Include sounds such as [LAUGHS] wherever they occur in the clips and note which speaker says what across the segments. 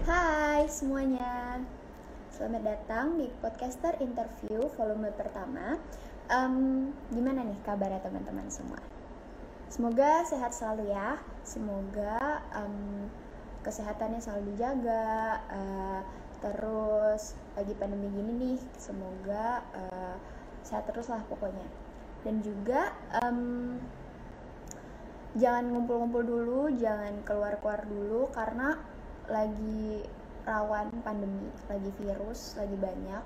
Speaker 1: Hai semuanya, selamat datang di podcaster interview volume pertama. Um, gimana nih kabarnya teman-teman semua? Semoga sehat selalu ya. Semoga um, kesehatannya selalu dijaga. Uh, terus lagi pandemi gini nih, semoga uh, sehat terus lah pokoknya. Dan juga um, jangan ngumpul-ngumpul dulu, jangan keluar-keluar dulu karena lagi rawan pandemi, lagi virus, lagi banyak.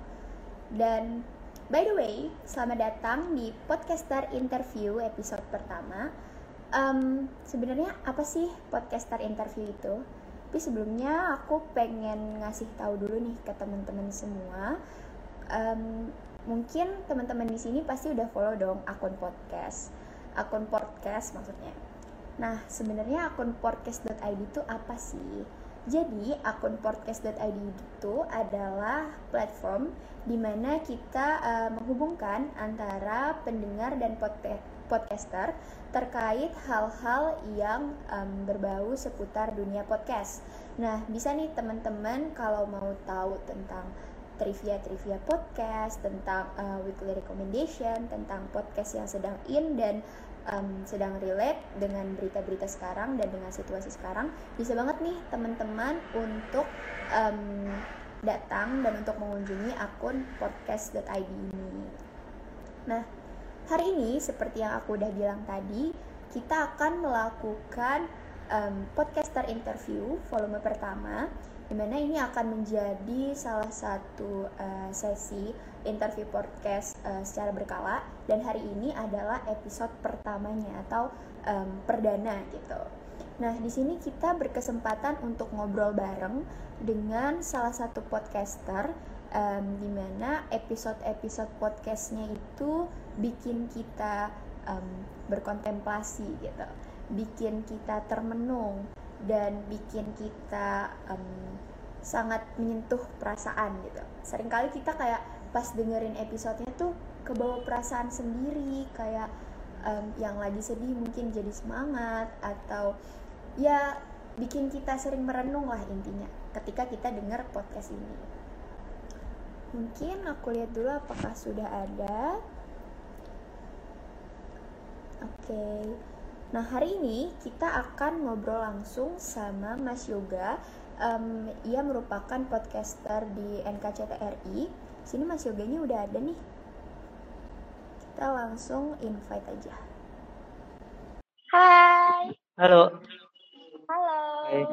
Speaker 1: Dan by the way, selamat datang di podcaster interview episode pertama. Um, Sebenarnya apa sih podcaster interview itu? Tapi sebelumnya aku pengen ngasih tahu dulu nih ke teman-teman semua. Um, mungkin teman-teman di sini pasti udah follow dong akun podcast, akun podcast maksudnya. Nah, sebenarnya akun podcast.id itu apa sih? Jadi, akun podcast.id itu adalah platform di mana kita uh, menghubungkan antara pendengar dan podcaster terkait hal-hal yang um, berbau seputar dunia podcast. Nah, bisa nih teman-teman kalau mau tahu tentang trivia-trivia podcast, tentang uh, weekly recommendation, tentang podcast yang sedang in dan um, sedang relate dengan berita-berita sekarang dan dengan situasi sekarang bisa banget nih teman-teman untuk um, datang dan untuk mengunjungi akun podcast.id ini. Nah, hari ini seperti yang aku udah bilang tadi, kita akan melakukan um, podcaster interview volume pertama di mana ini akan menjadi salah satu uh, sesi interview podcast uh, secara berkala dan hari ini adalah episode pertamanya atau um, perdana gitu. Nah di sini kita berkesempatan untuk ngobrol bareng dengan salah satu podcaster um, di mana episode-episode podcastnya itu bikin kita um, berkontemplasi gitu, bikin kita termenung dan bikin kita um, sangat menyentuh perasaan gitu. Seringkali kita kayak pas dengerin episodenya tuh kebawa perasaan sendiri kayak um, yang lagi sedih mungkin jadi semangat atau ya bikin kita sering merenung lah intinya ketika kita dengar podcast ini. Mungkin aku lihat dulu apakah sudah ada. Oke. Okay. Nah, hari ini kita akan ngobrol langsung sama Mas Yoga. Um, ia merupakan podcaster di NKCTRI. Sini Mas Yoganya udah ada nih. Kita langsung invite aja.
Speaker 2: Hai.
Speaker 3: Halo.
Speaker 2: Halo.
Speaker 3: Hai.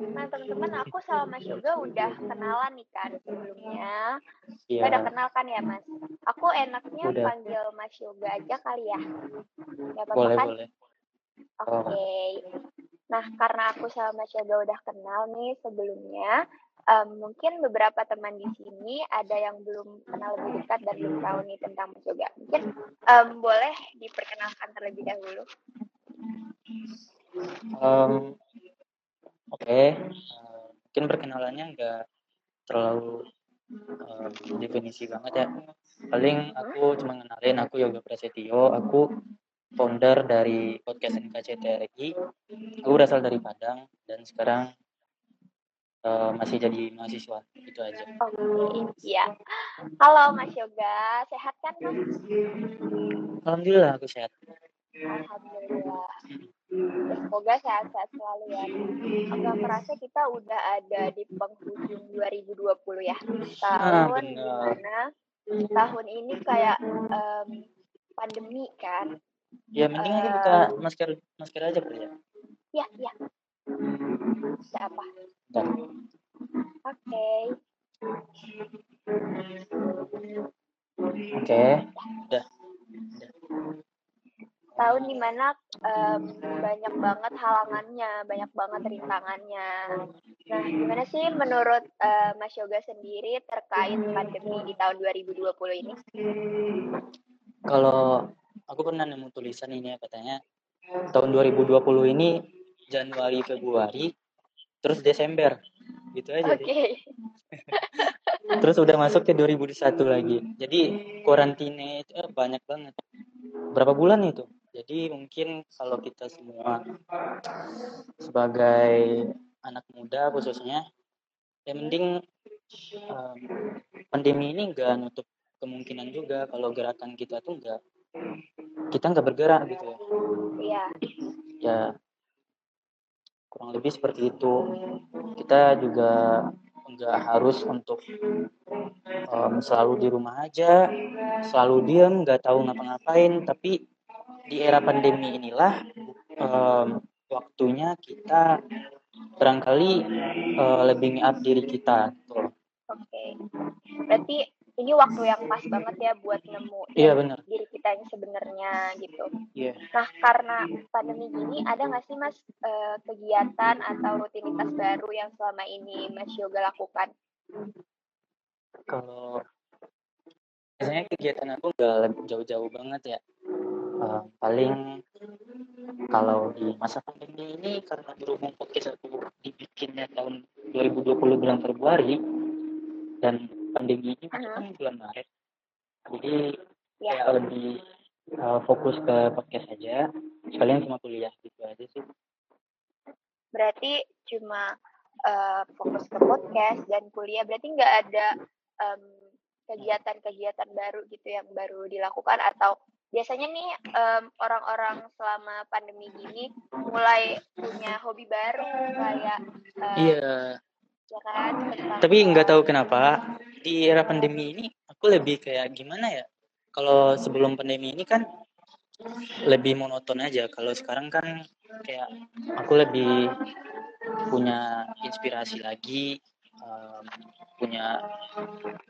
Speaker 2: Nah teman-teman aku sama Mas Yoga udah kenalan nih kan sebelumnya.
Speaker 3: Iya.
Speaker 2: Udah kenal kan ya Mas? Aku enaknya
Speaker 3: Udah.
Speaker 2: panggil Mas Yoga aja kali ya. Gak apa-apa
Speaker 3: Boleh,
Speaker 2: kan?
Speaker 3: boleh.
Speaker 2: Oke. Nah karena aku sama Mas Yoga udah kenal nih sebelumnya, em, mungkin beberapa teman di sini ada yang belum kenal lebih dekat dan belum tahu nih tentang Mas Yoga. Mungkin em, boleh diperkenalkan terlebih dahulu.
Speaker 3: Em, Oke, Eh, mungkin perkenalannya nggak terlalu em, definisi banget ya. Paling aku cuma kenalin aku Yoga Prasetyo, aku founder dari podcast NKCTRI. Aku berasal dari Padang dan sekarang eh, masih jadi mahasiswa. Itu aja.
Speaker 2: Oke, iya. Halo Mas Yoga, sehat kan Mas?
Speaker 3: Alhamdulillah aku sehat.
Speaker 2: Alhamdulillah. Semoga sehat-sehat selalu ya. Agak merasa kita udah ada di penghujung 2020 ya.
Speaker 3: Ah,
Speaker 2: Tahun
Speaker 3: di
Speaker 2: mana tahun ini kayak em, pandemi kan.
Speaker 3: Ya mending aja buka masker masker aja kali ya.
Speaker 2: Ya, ya. Bisa Oke.
Speaker 3: Oke, udah.
Speaker 2: Tahun di mana em, banyak banget halangannya, banyak banget rintangannya. Nah, gimana sih menurut eh, Mas Yoga sendiri terkait pandemi di tahun 2020 ini?
Speaker 3: Kalau aku pernah nemu tulisan ini ya katanya tahun 2020 ini Januari Februari terus Desember gitu aja deh. [LAUGHS] Terus udah masuk ke 2021 lagi. Jadi karantina itu eh, banyak banget. Berapa bulan itu? Jadi mungkin kalau kita semua sebagai anak muda khususnya ya mending um, pandemi ini nggak nutup kemungkinan juga kalau gerakan kita tuh nggak kita nggak bergerak gitu ya
Speaker 2: Iya.
Speaker 3: ya kurang lebih seperti itu kita juga nggak harus untuk um, selalu di rumah aja selalu diam nggak tahu ngapa-ngapain tapi di era pandemi inilah um, waktunya kita barangkali uh, lebih nge-up diri kita gitu.
Speaker 2: Oke. Berarti ini waktu yang pas banget ya buat nemu
Speaker 3: Iya benar.
Speaker 2: diri kita yang sebenarnya gitu.
Speaker 3: Iya.
Speaker 2: Nah, karena pandemi gini, ada nggak sih Mas eh, kegiatan atau rutinitas baru yang selama ini Mas Yoga lakukan?
Speaker 3: Kalau biasanya kegiatan aku nggak lebih jauh-jauh banget ya. Uh, paling kalau di masa pandemi ini karena berhubung podcast aku dibikinnya tahun 2020 bulan Februari dan pandemi ini masuk kan bulan Maret. Jadi
Speaker 2: Ya.
Speaker 3: kayak lebih uh, fokus ke podcast aja sekalian sama kuliah gitu aja sih.
Speaker 2: Berarti cuma eh, fokus ke podcast dan kuliah. Berarti nggak ada em, kegiatan-kegiatan baru gitu yang baru dilakukan atau biasanya nih em, orang-orang selama pandemi gini mulai punya hobi baru kayak eh,
Speaker 3: Iya.
Speaker 2: ya kan
Speaker 3: Tapi nggak tahu kenapa di era pandemi ini aku lebih kayak gimana ya? Kalau sebelum pandemi ini kan lebih monoton aja. Kalau sekarang kan kayak aku lebih punya inspirasi lagi, um, punya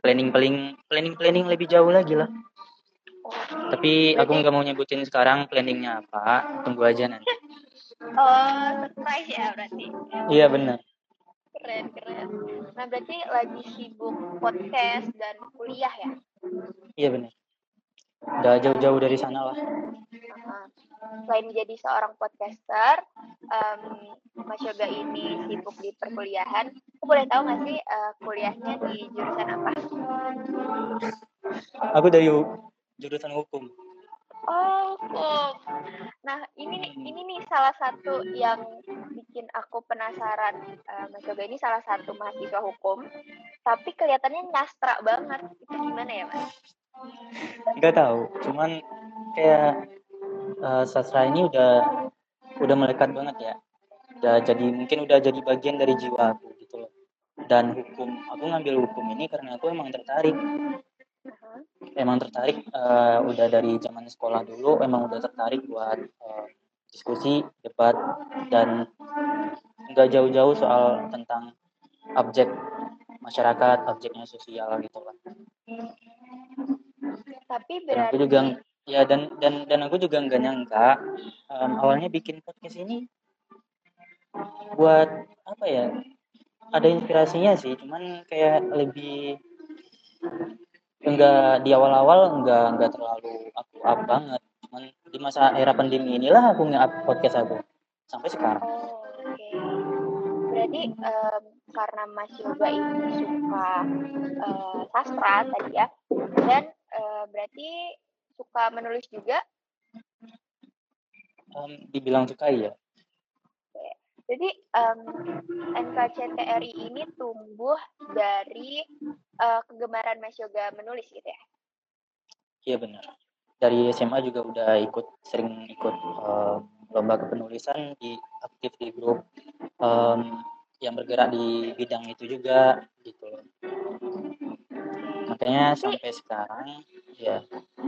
Speaker 3: planning planning planning planning lebih jauh lagi lah. Tapi aku nggak mau nyebutin sekarang planningnya apa. Tunggu aja nanti.
Speaker 2: oh surprise ya berarti
Speaker 3: Iya benar.
Speaker 2: Keren keren nah berarti lagi sibuk podcast dan kuliah ya
Speaker 3: Iya benar. Udah jauh-jauh dari sana lah.
Speaker 2: Selain menjadi seorang podcaster em, Mas Yoga ini sibuk di perkuliahan aku boleh tahu nggak sih eh, kuliahnya di jurusan apa
Speaker 3: Aku dari jurusan hukum.
Speaker 2: Oh, hukum. Nah, ini ini nih salah satu yang bikin aku penasaran. Eh, Mas Yoga ini salah satu mahasiswa hukum, tapi kelihatannya nyastra banget. Itu gimana ya, Mas?
Speaker 3: nggak tahu cuman kayak eh, sastra ini udah udah melekat banget ya udah jadi mungkin udah jadi bagian dari jiwa aku gitu loh dan hukum aku ngambil hukum ini karena aku emang tertarik
Speaker 2: Aha.
Speaker 3: emang tertarik eh, udah dari zaman sekolah dulu emang udah tertarik buat eh, diskusi debat dan nggak jauh-jauh soal tentang objek masyarakat objeknya sosial gitu lah
Speaker 2: Tapi
Speaker 3: dan aku
Speaker 2: berarti
Speaker 3: juga ya dan dan dan aku juga nggak nyangka em, awalnya bikin podcast ini buat apa ya ada inspirasinya sih cuman kayak lebih enggak di awal-awal enggak enggak terlalu aku up banget cuman di masa era pandemi inilah aku nge-up podcast aku sampai sekarang
Speaker 2: Oh, oke. Berarti em, karena Mas Yoga ini suka eh, sastra tadi ya, dan eh, berarti suka menulis juga.
Speaker 3: Em, dibilang suka ya
Speaker 2: Jadi em, NKCTRI ini tumbuh dari eh, kegemaran Mas Yoga menulis gitu ya.
Speaker 3: iya benar dari SMA juga udah ikut sering ikut em, lomba kepenulisan di aktif di grup em, yang bergerak di bidang itu juga gitu loh makanya sampai sekarang ya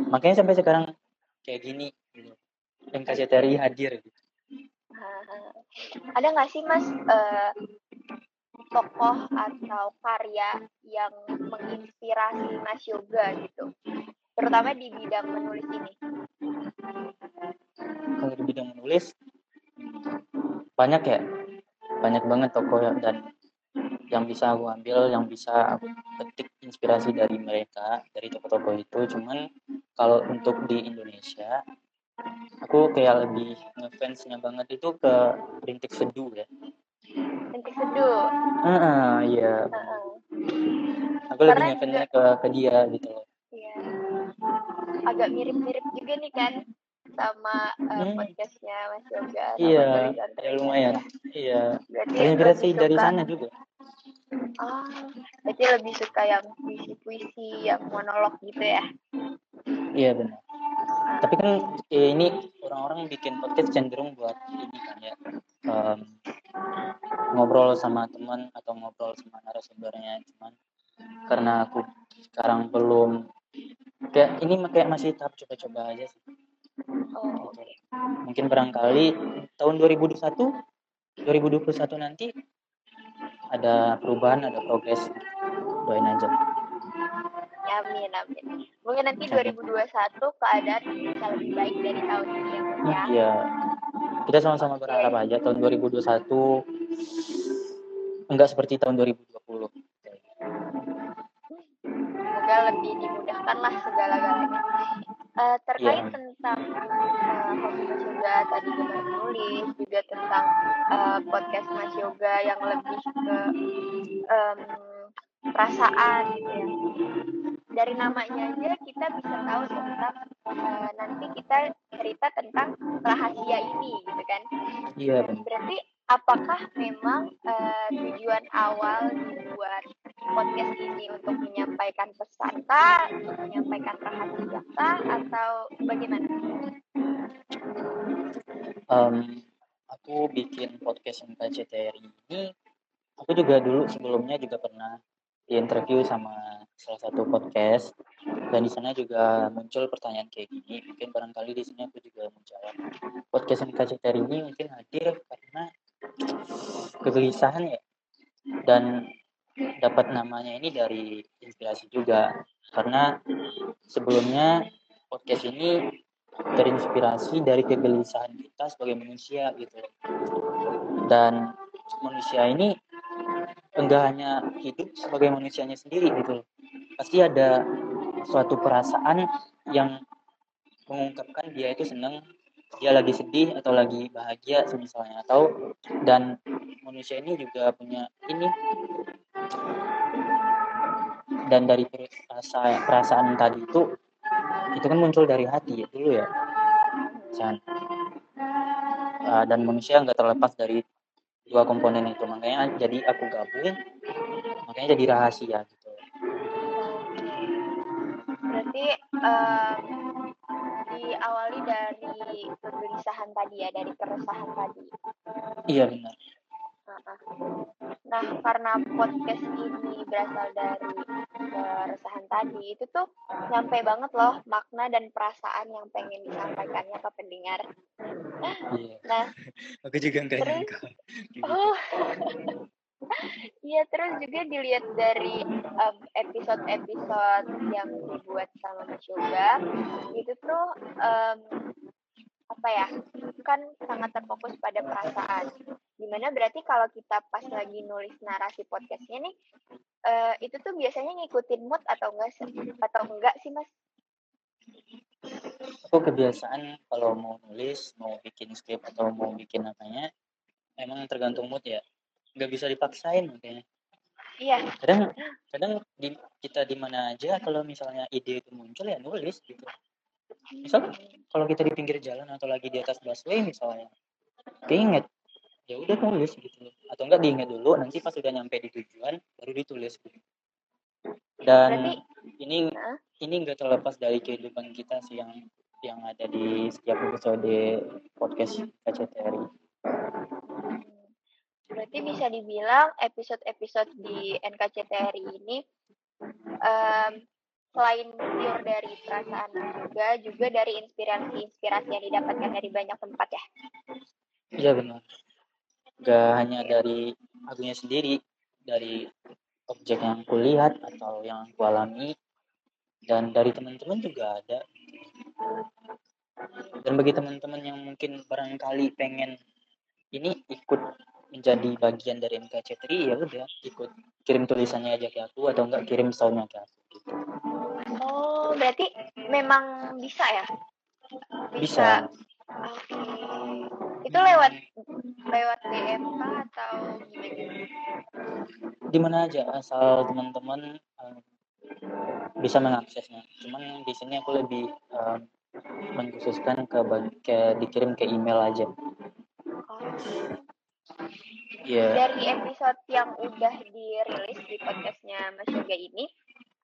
Speaker 3: makanya sampai sekarang kayak gini gitu. NKCTRI hadir gitu.
Speaker 2: Ada nggak sih Mas eh, tokoh atau karya yang menginspirasi Mas Yoga gitu, terutama di bidang menulis ini?
Speaker 3: kalau di bidang menulis banyak ya. Banyak banget tokoh dan yang bisa aku ambil yang bisa aku petik inspirasi dari mereka dari tokoh-tokoh itu. Cuman kalau untuk di Indonesia aku kayak lebih ngefansnya banget itu ke Rintik Seduh ya
Speaker 2: Rintik Seduh.
Speaker 3: ah iya
Speaker 2: Heeh.
Speaker 3: aku lebih ngefansnya ke ke dia gitu loh
Speaker 2: Iya. Agak mirip-mirip juga nih kan sama uh,
Speaker 3: Hmm.
Speaker 2: podcastnya Mas Yoga
Speaker 3: Iya, ya lumayan. Iya, terinspirasi dari
Speaker 2: suka-
Speaker 3: sana juga.
Speaker 2: Ah, berarti lebih suka yang puisi-puisi, yang monolog gitu ya?
Speaker 3: Iya benar. Tapi kan eh, ini orang-orang bikin podcast cenderung buat ini kan ya em, ngobrol sama teman atau ngobrol sama narasumbernya. Cuman karena aku sekarang belum kayak ini kayak masih tahap coba-coba aja sih. Gitu. Mungkin barangkali tahun 2021, 2021 nanti ada perubahan, ada progres. Doain aja.
Speaker 2: Amin, amin. Mungkin nanti 2021 keadaan bisa lebih baik dari tahun ini ya, ya.
Speaker 3: Iya. Kita sama-sama berharap aja tahun 2021 enggak seperti tahun 2020.
Speaker 2: Semoga lebih dimudahkan lah segala-galanya. Eh, terkait
Speaker 3: Iya.
Speaker 2: tentang eh, hobi Mas Yoga tadi dengan menulis, juga tentang eh, podcast Mas Yoga yang lebih ke em, perasaan gitu ya. Dari namanya aja kita bisa tahu tentang eh, nanti kita cerita tentang rahasia ini gitu kan.
Speaker 3: Iya, benar.
Speaker 2: Berarti apakah memang eh, tujuan awal dibuat podcast ini untuk menyampaikan pesan kah, untuk menyampaikan rahasia kah, atau bagaimana?
Speaker 3: Em, aku bikin podcast MKCTRI ini aku juga dulu sebelumnya juga pernah di interview sama salah satu podcast. Dan di sana juga muncul pertanyaan kayak gini mungkin barangkali di sini aku juga menjawab. Podcast MKCTRI ini mungkin hadir karena kegelisahan ya. Dan dapat namanya ini dari inspirasi juga. Karena sebelumnya podcast ini terinspirasi dari kegelisahan kita sebagai manusia gitu. Dan manusia ini enggak hanya hidup sebagai manusianya sendiri gitu pasti ada suatu perasaan yang mengungkapkan dia itu senang dia lagi sedih atau lagi bahagia misalnya atau dan manusia ini juga punya ini. Dan dari perasaan, perasaan tadi itu itu kan muncul dari hati ya dulu ya. Uh, dan manusia nggak terlepas dari dua komponen itu makanya jadi aku gabung makanya jadi rahasia gitu
Speaker 2: Berarti em, diawali dari kegelisahan tadi ya, dari keresahan tadi.
Speaker 3: iya benar.
Speaker 2: Nah, karena podcast ini berasal dari keresahan tadi, itu tuh nyampe banget loh makna dan perasaan yang pengen disampaikannya ke pendengar.
Speaker 3: Iya
Speaker 2: Nah,
Speaker 3: aku juga nggak
Speaker 2: Terus?
Speaker 3: nyangka Gitu.
Speaker 2: oh, iya terus juga dilihat dari em, episode-episode yang dibuat sama Mas Yoga, itu tuh em, apa ya, kan sangat terfokus pada perasaan. Di mana berarti kalau kita pas lagi nulis narasi podcastnya nih, eh, itu tuh biasanya ngikutin mood atau enggak? Atau enggak sih mas?
Speaker 3: Aku kebiasaan kalau mau nulis mau bikin skrip atau mau bikin apanya emang tergantung mood ya. Nggak bisa dipaksain makanya.
Speaker 2: Iya,
Speaker 3: kadang kadang di, kita di mana aja kalau misalnya ide itu muncul ya nulis gitu. Misal kalau kita di pinggir jalan atau lagi di atas busway misalnya keinget ya udah tulis gitu. Atau enggak diingat dulu nanti pas udah nyampe di tujuan baru ditulis gitu. Dan
Speaker 2: berarti
Speaker 3: ini
Speaker 2: Hah?
Speaker 3: ini enggak terlepas dari kehidupan kita sih yang yang ada di setiap episode podcast KCTRI.
Speaker 2: Berarti bisa dibilang episode-episode di NKCTRI ini em, selain pure dari perasaan juga, juga dari inspirasi-inspirasi yang didapatkan dari banyak tempat ya.
Speaker 3: iya benar enggak hanya dari akunya sendiri dari objek yang kulihat atau yang aku alami dan dari teman-teman juga ada dan bagi teman-teman yang mungkin barangkali pengen ini ikut menjadi bagian dari MKC3 ya udah ikut kirim tulisannya aja ke aku atau enggak kirim soundnya ke aku gitu.
Speaker 2: Oh, berarti memang bisa ya?
Speaker 3: bisa
Speaker 2: Oke. Itu lewat lewat DM atau gimana?
Speaker 3: Di mana aja asal teman-teman um, bisa mengaksesnya cuman di sini aku lebih um, mengkhususkan ke, ke dikirim ke email aja.
Speaker 2: Iya. Yeah. Dari episode yang udah dirilis di podcastnya Mas Yoga ini,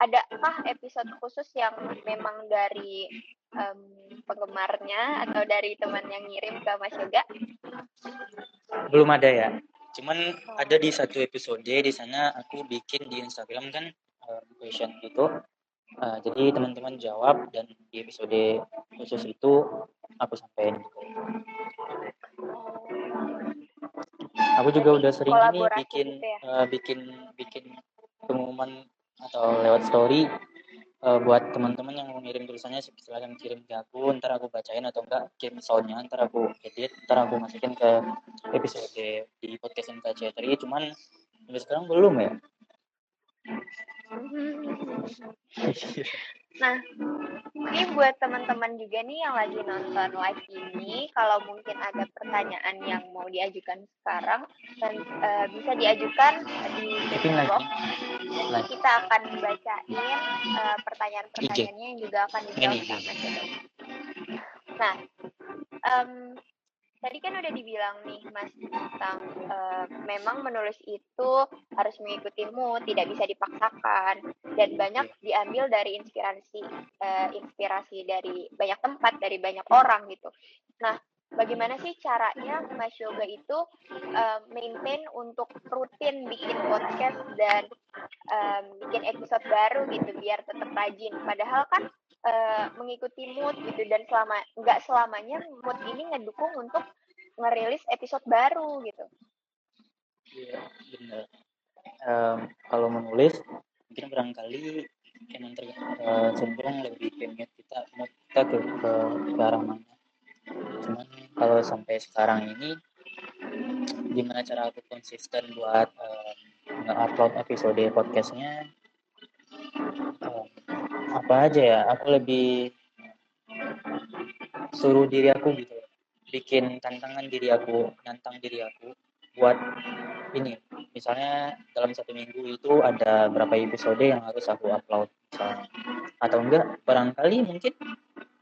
Speaker 2: adakah episode khusus yang memang dari um, penggemarnya atau dari teman yang ngirim ke Mas Yoga?
Speaker 3: Belum ada ya. Cuman ada di satu episode di sana aku bikin di Instagram kan um, question gitu. Uh, jadi teman-teman jawab dan di episode khusus itu aku sampaikan gitu. Aku juga udah sering ini bikin gitu ya? uh, bikin bikin pengumuman atau lewat story uh, buat teman-teman yang mau ngirim tulisannya silakan kirim ke aku ntar aku bacain atau enggak kirim soundnya ntar aku edit ntar aku masukin ke episode di podcast NKC tadi cuman sampai sekarang belum ya
Speaker 2: Nah, ini buat teman-teman juga nih yang lagi nonton live ini, kalau mungkin ada pertanyaan yang mau diajukan sekarang, dan uh, bisa diajukan di chat box. Kita akan bacain uh, pertanyaan-pertanyaannya yang juga akan dijawab sama Nah, um, tadi kan udah dibilang nih Mas tentang uh, memang menulis itu harus mengikuti mood, tidak bisa dipaksakan dan banyak diambil dari inspirasi uh, inspirasi dari banyak tempat, dari banyak orang gitu. Nah, bagaimana sih caranya Mas Yoga itu uh, maintain untuk rutin bikin podcast dan um, bikin episode baru gitu biar tetap rajin. Padahal kan uh, mengikuti mood gitu dan selama nggak selamanya mood ini ngedukung untuk ngerilis episode baru gitu.
Speaker 3: Iya benar. Um, kalau menulis mungkin barangkali emang ter, uh, lebih mood kita mood kita ke, ke, arah mana. Cuman kalau sampai sekarang ini gimana cara aku konsisten buat um, nge-upload episode podcastnya apa aja ya aku lebih suruh diri aku gitu. Bikin tantangan diri aku nantang diri aku buat ini. Misalnya dalam satu minggu itu ada berapa episode yang harus aku upload misalnya. Atau enggak barangkali mungkin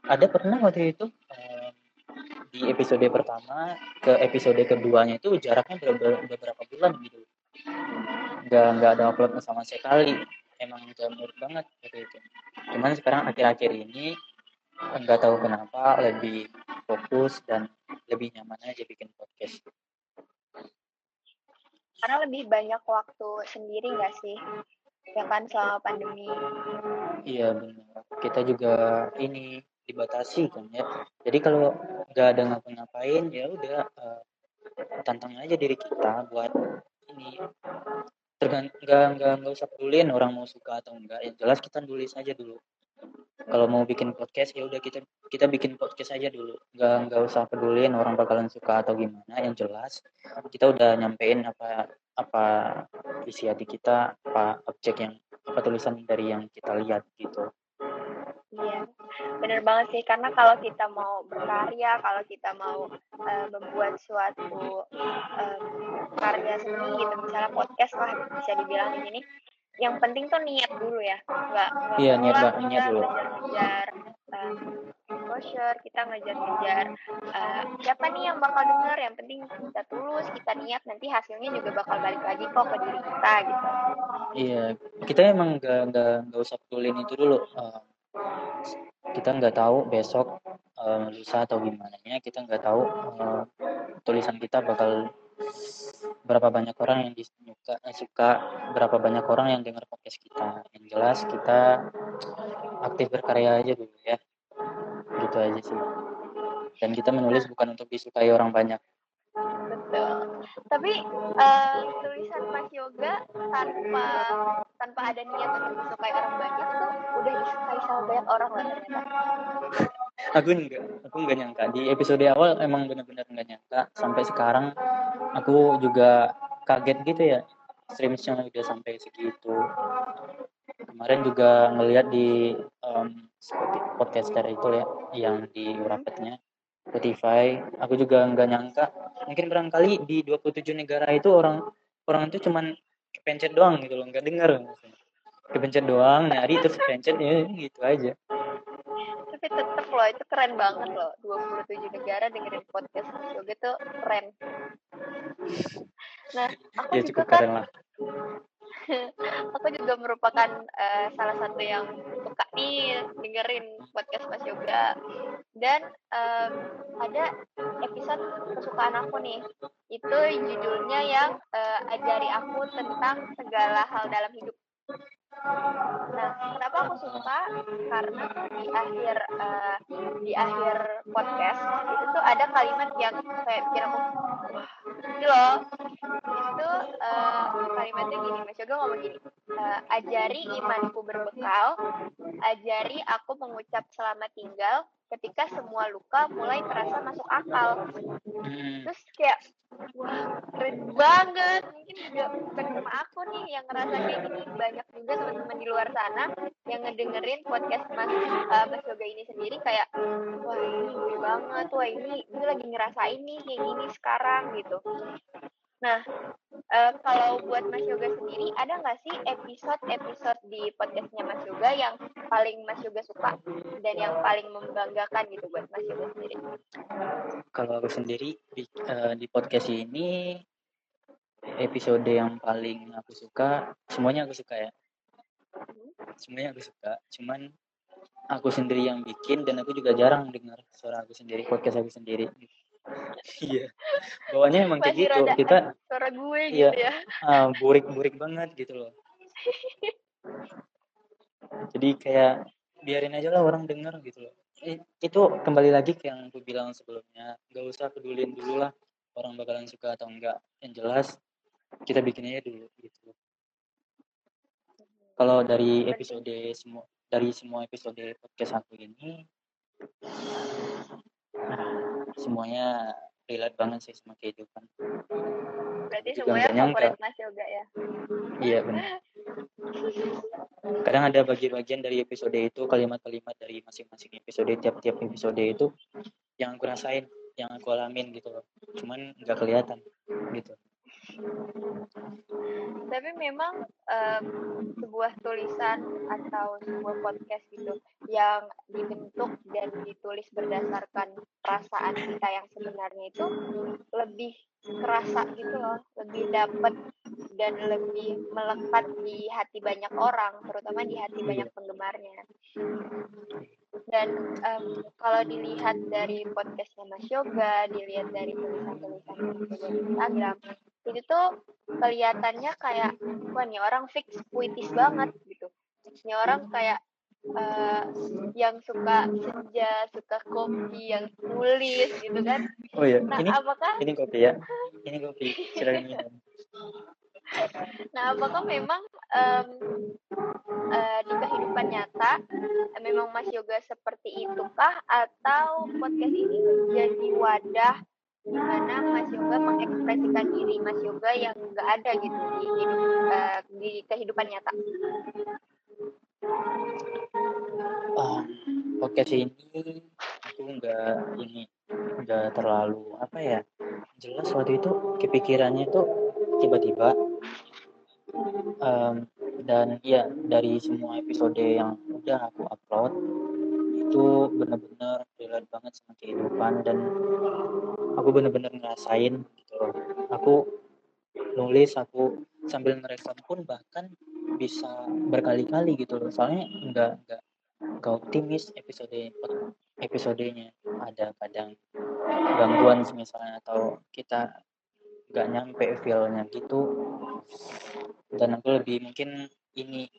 Speaker 3: ada pernah waktu itu um, di episode pertama ke episode keduanya itu jaraknya beberapa bulan gitu. Nggak nggak ada upload sama sekali emang jamur banget gitu itu. Cuman sekarang akhir-akhir ini nggak tahu kenapa lebih fokus dan lebih nyaman aja bikin podcast.
Speaker 2: Karena lebih banyak waktu sendiri nggak sih? Ya kan selama pandemi.
Speaker 3: Iya benar. Kita juga ini dibatasi kan ya. Jadi kalau nggak ada ngapa-ngapain ya udah uh, tantang aja diri kita buat ini tergantung nggak nggak nggak usah pedulin orang mau suka atau enggak. Yang jelas kita nulis aja dulu. Kalau mau bikin podcast ya udah kita kita bikin podcast aja dulu. Nggak nggak usah pedulin orang bakalan suka atau gimana. Yang jelas kita udah nyampein apa apa isi hati kita apa objek yang apa tulisan dari yang kita lihat gitu
Speaker 2: Iya, bener banget sih. Karena kalau kita mau berkarya, kalau kita mau uh, membuat suatu um, karya seni gitu, misalnya podcast lah bisa dibilang ini, yang penting tuh niat dulu ya. Nggak, nggak
Speaker 3: iya, niat, gak, niat dulu.
Speaker 2: Ngejar, um, exposure, kita ngejar-ngejar uh, siapa nih yang bakal denger. Yang penting kita tulus, kita niat, nanti hasilnya juga bakal balik lagi kok ke diri kita gitu.
Speaker 3: Iya, kita emang nggak nggak nggak usah pedulin itu dulu. Uh, kita nggak tahu besok uh, lusa atau gimana nya kita nggak tahu uh, tulisan kita bakal berapa banyak orang yang disuka eh, suka berapa banyak orang yang dengar podcast kita. Yang jelas kita aktif berkarya aja dulu ya. Gitu aja sih. Dan kita menulis bukan untuk disukai orang banyak.
Speaker 2: Betul. Tapi uh, tulisan Mas Yoga tanpa tanpa ada niat untuk disukai orang banyak tuh udah disukai sama banyak orang lah.
Speaker 3: Aku enggak aku enggak nyangka. Di episode awal emang benar-benar enggak nyangka. Sampai sekarang aku juga kaget gitu ya. Streamsnya udah sampai segitu. Kemarin juga ngelihat di um, podcaster itu ya yang di rapetnya Spotify. Aku juga nggak nyangka. Mungkin barangkali di 27 negara itu orang orang itu cuman kepencet doang gitu loh nggak dengar. Kepencet doang nyari terus pencet ya gitu aja
Speaker 2: tapi tetep loh itu keren banget loh. 27 negara dengerin podcast Yoga tuh keren. Nah aku
Speaker 3: ya
Speaker 2: juga kan
Speaker 3: lah. [LAUGHS]
Speaker 2: Aku juga merupakan eh, salah satu yang suka nih dengerin podcast Mas Yoga. Dan em, ada episode kesukaan aku nih. Itu judulnya yang eh, ajari aku tentang segala hal dalam hidup Nah, kenapa aku suka? Karena tuh di akhir eh, di akhir podcast itu tuh ada kalimat yang kayak bikin aku wah ini loh. Itu eh, kalimatnya gini Mas Yoga ngomong gini eh, ajari imanku berbekal ajari aku mengucap selamat tinggal ketika semua luka mulai terasa masuk akal.
Speaker 3: Hmm,
Speaker 2: terus kayak wah keren banget. Mungkin juga bukan yang ngerasa kayak gini. Banyak juga teman-teman di luar sana yang ngedengerin podcast mas uh, mas yoga ini sendiri kayak wah ini gue banget. Wah ini gue lagi ngerasain nih kayak gini sekarang gitu. Nah eh, kalau buat mas yoga sendiri ada nggak sih episode-episode di podcastnya mas yoga yang paling mas yoga suka dan yang paling membanggakan gitu buat mas yoga sendiri?
Speaker 3: Kalau aku sendiri di, eh, di podcast ini episode yang paling aku suka semuanya aku suka ya. Semuanya aku suka cuman aku sendiri yang bikin dan aku juga jarang dengar suara aku sendiri podcast aku sendiri. [LAUGHS] Iya bawahnya emang kayak gitu. kita
Speaker 2: suara gue
Speaker 3: Iya.
Speaker 2: gitu ya.
Speaker 3: ah, burik-burik banget gitu loh. Jadi kayak biarin aja lah orang denger gitu loh. Itu kembali lagi ke yang aku bilang sebelumnya gak usah pedulin dulu lah orang bakalan suka atau enggak yang jelas kita bikin aja dulu gitu. Kalau dari episode semua dari semua episode podcast aku ini nah, semuanya relate banget sih sama kehidupan.
Speaker 2: Berarti
Speaker 3: Juga
Speaker 2: semuanya favorit mas yoga ya?
Speaker 3: Iya benar. Kadang ada bagian-bagian dari episode itu kalimat-kalimat dari masing-masing episode tiap-tiap episode itu yang aku rasain yang aku alamin gitu loh. Cuman nggak kelihatan gitu
Speaker 2: tapi memang em, sebuah tulisan atau sebuah podcast gitu yang dibentuk dan ditulis berdasarkan perasaan kita yang sebenarnya itu lebih kerasa gitu loh lebih dapat dan lebih melekat di hati banyak orang terutama di hati banyak penggemarnya. Dan em, kalau dilihat dari podcastnya Mas Yoga dilihat dari tulisan-tulisan di Instagram itu tuh kelihatannya kayak wah nih orang fix puitis banget gitu. Ini orang kayak eh, yang suka senja suka kopi yang tulis gitu kan.
Speaker 3: Oh ya
Speaker 2: nah
Speaker 3: ini
Speaker 2: apakah
Speaker 3: ini kopi ya? Ini kopi. Silakan minum. [LAUGHS]
Speaker 2: Nah apakah memang em, eh, di kehidupan nyata eh, memang Mas Yoga seperti itukah atau podcast ini menjadi wadah di mana Mas Yoga mengekspresikan diri Mas Yoga yang nggak ada gitu di hidup eh, di kehidupan nyata.
Speaker 3: Ah podcast ini aku nggak ini nggak terlalu apa ya jelas waktu itu kepikirannya tuh tiba-tiba Em, dan ya dari semua episode yang udah aku upload itu bener-bener relate banget sama kehidupan dan aku bener-bener ngerasain gitu loh. Aku nulis aku sambil ngerekam pun bahkan bisa berkali-kali gitu loh. Soalnya nggak nggak nggak optimis episode episodenya. Ada kadang gangguan misalnya atau kita nggak nyampe feelnya gitu. Dan aku lebih mungkin ini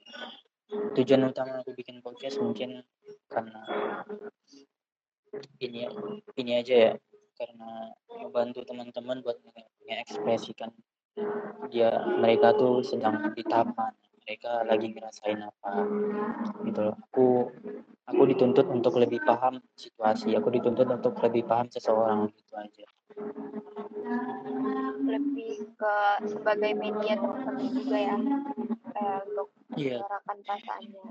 Speaker 3: tujuan utama aku bikin podcast mungkin karena ini ini aja ya. Karena membantu teman-teman buat nge- ngeekspresikan dia mereka tuh sedang di tahap mereka lagi ngerasain apa gitu loh. Aku aku dituntut untuk lebih paham situasi. Aku dituntut untuk lebih paham seseorang gitu aja.
Speaker 2: Lebih ke sebagai media teman-teman juga ya eh, untuk
Speaker 3: iya.
Speaker 2: menyuarakan perasaannya.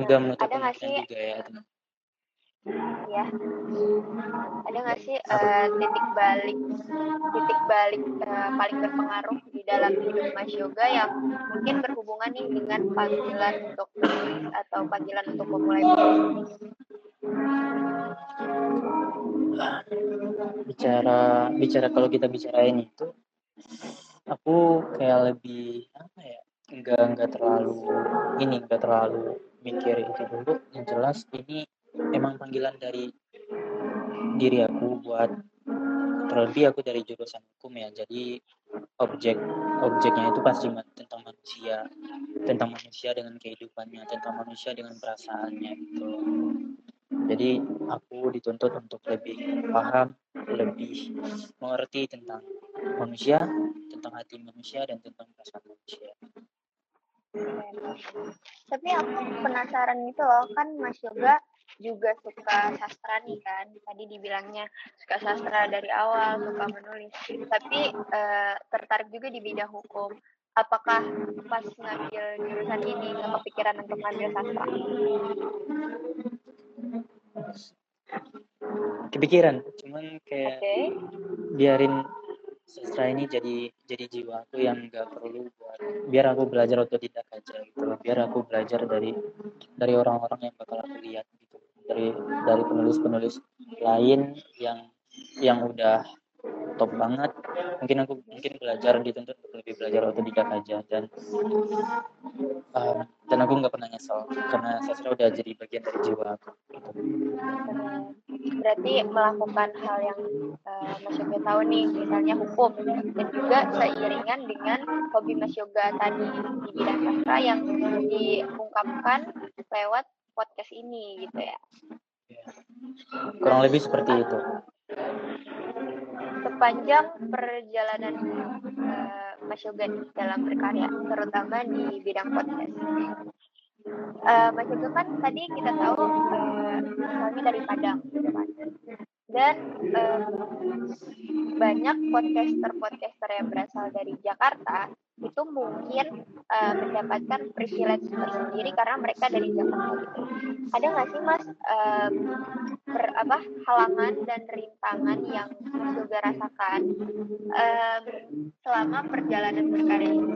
Speaker 3: Enggak menutup
Speaker 2: Ada nggak sih?
Speaker 3: juga ya
Speaker 2: ya ada nggak sih uh, titik balik titik balik uh, paling berpengaruh di dalam hidup Mas Yoga yang mungkin berhubungan nih dengan panggilan untuk menulis atau panggilan untuk memulai bisnis?
Speaker 3: Bicara bicara kalau kita bicarain itu aku kayak lebih apa ya enggak enggak terlalu ini enggak terlalu mikir itu dulu. Yang jelas ini emang panggilan dari diri aku buat terlebih aku dari jurusan hukum ya. Jadi objek objeknya itu pasti tentang manusia tentang manusia dengan kehidupannya tentang manusia dengan perasaannya gitu. Jadi aku dituntut untuk lebih paham lebih mengerti tentang manusia tentang hati manusia dan tentang perasaan manusia.
Speaker 2: Tapi aku penasaran itu loh kan Mas Yoga juga suka sastra nih kan. Tadi dibilangnya suka sastra dari awal suka menulis. Tapi uh, tertarik juga di bidang hukum. Apakah pas ngambil jurusan ini nggak kepikiran untuk ngambil sastra?
Speaker 3: Kepikiran cuman kayak
Speaker 2: okay.
Speaker 3: biarin sastra ini jadi jadi jiwa aku yang nggak perlu buat biar aku belajar otodidak aja gitu biar aku belajar dari dari orang-orang yang bakal aku lihat dari dari penulis-penulis lain yang yang udah top banget mungkin aku mungkin belajar dituntut untuk lebih belajar otodidak aja dan um, dan aku nggak pernah nyesel karena sastra udah jadi bagian dari jiwa aku gitu.
Speaker 2: berarti melakukan hal yang uh, Mas Yoga tahu nih misalnya hukum dan juga seiringan dengan hobi Mas Yoga tadi di bidang sastra yang diungkapkan lewat podcast ini gitu ya.
Speaker 3: Kurang lebih seperti itu.
Speaker 2: Sepanjang perjalanan uh, Mas Yoga dalam berkarya, terutama di bidang podcast. Uh, Mas Yoga kan tadi kita tahu uh, misalnya dari Padang, gitu kan. Dan uh, banyak podcaster-podcaster yang berasal dari Jakarta itu mungkin uh, mendapatkan privilege tersendiri karena mereka dari Jakarta gitu. Ada nggak sih mas um, per, apa halangan dan rintangan yang mas juga rasakan um, selama perjalanan berkarya ini?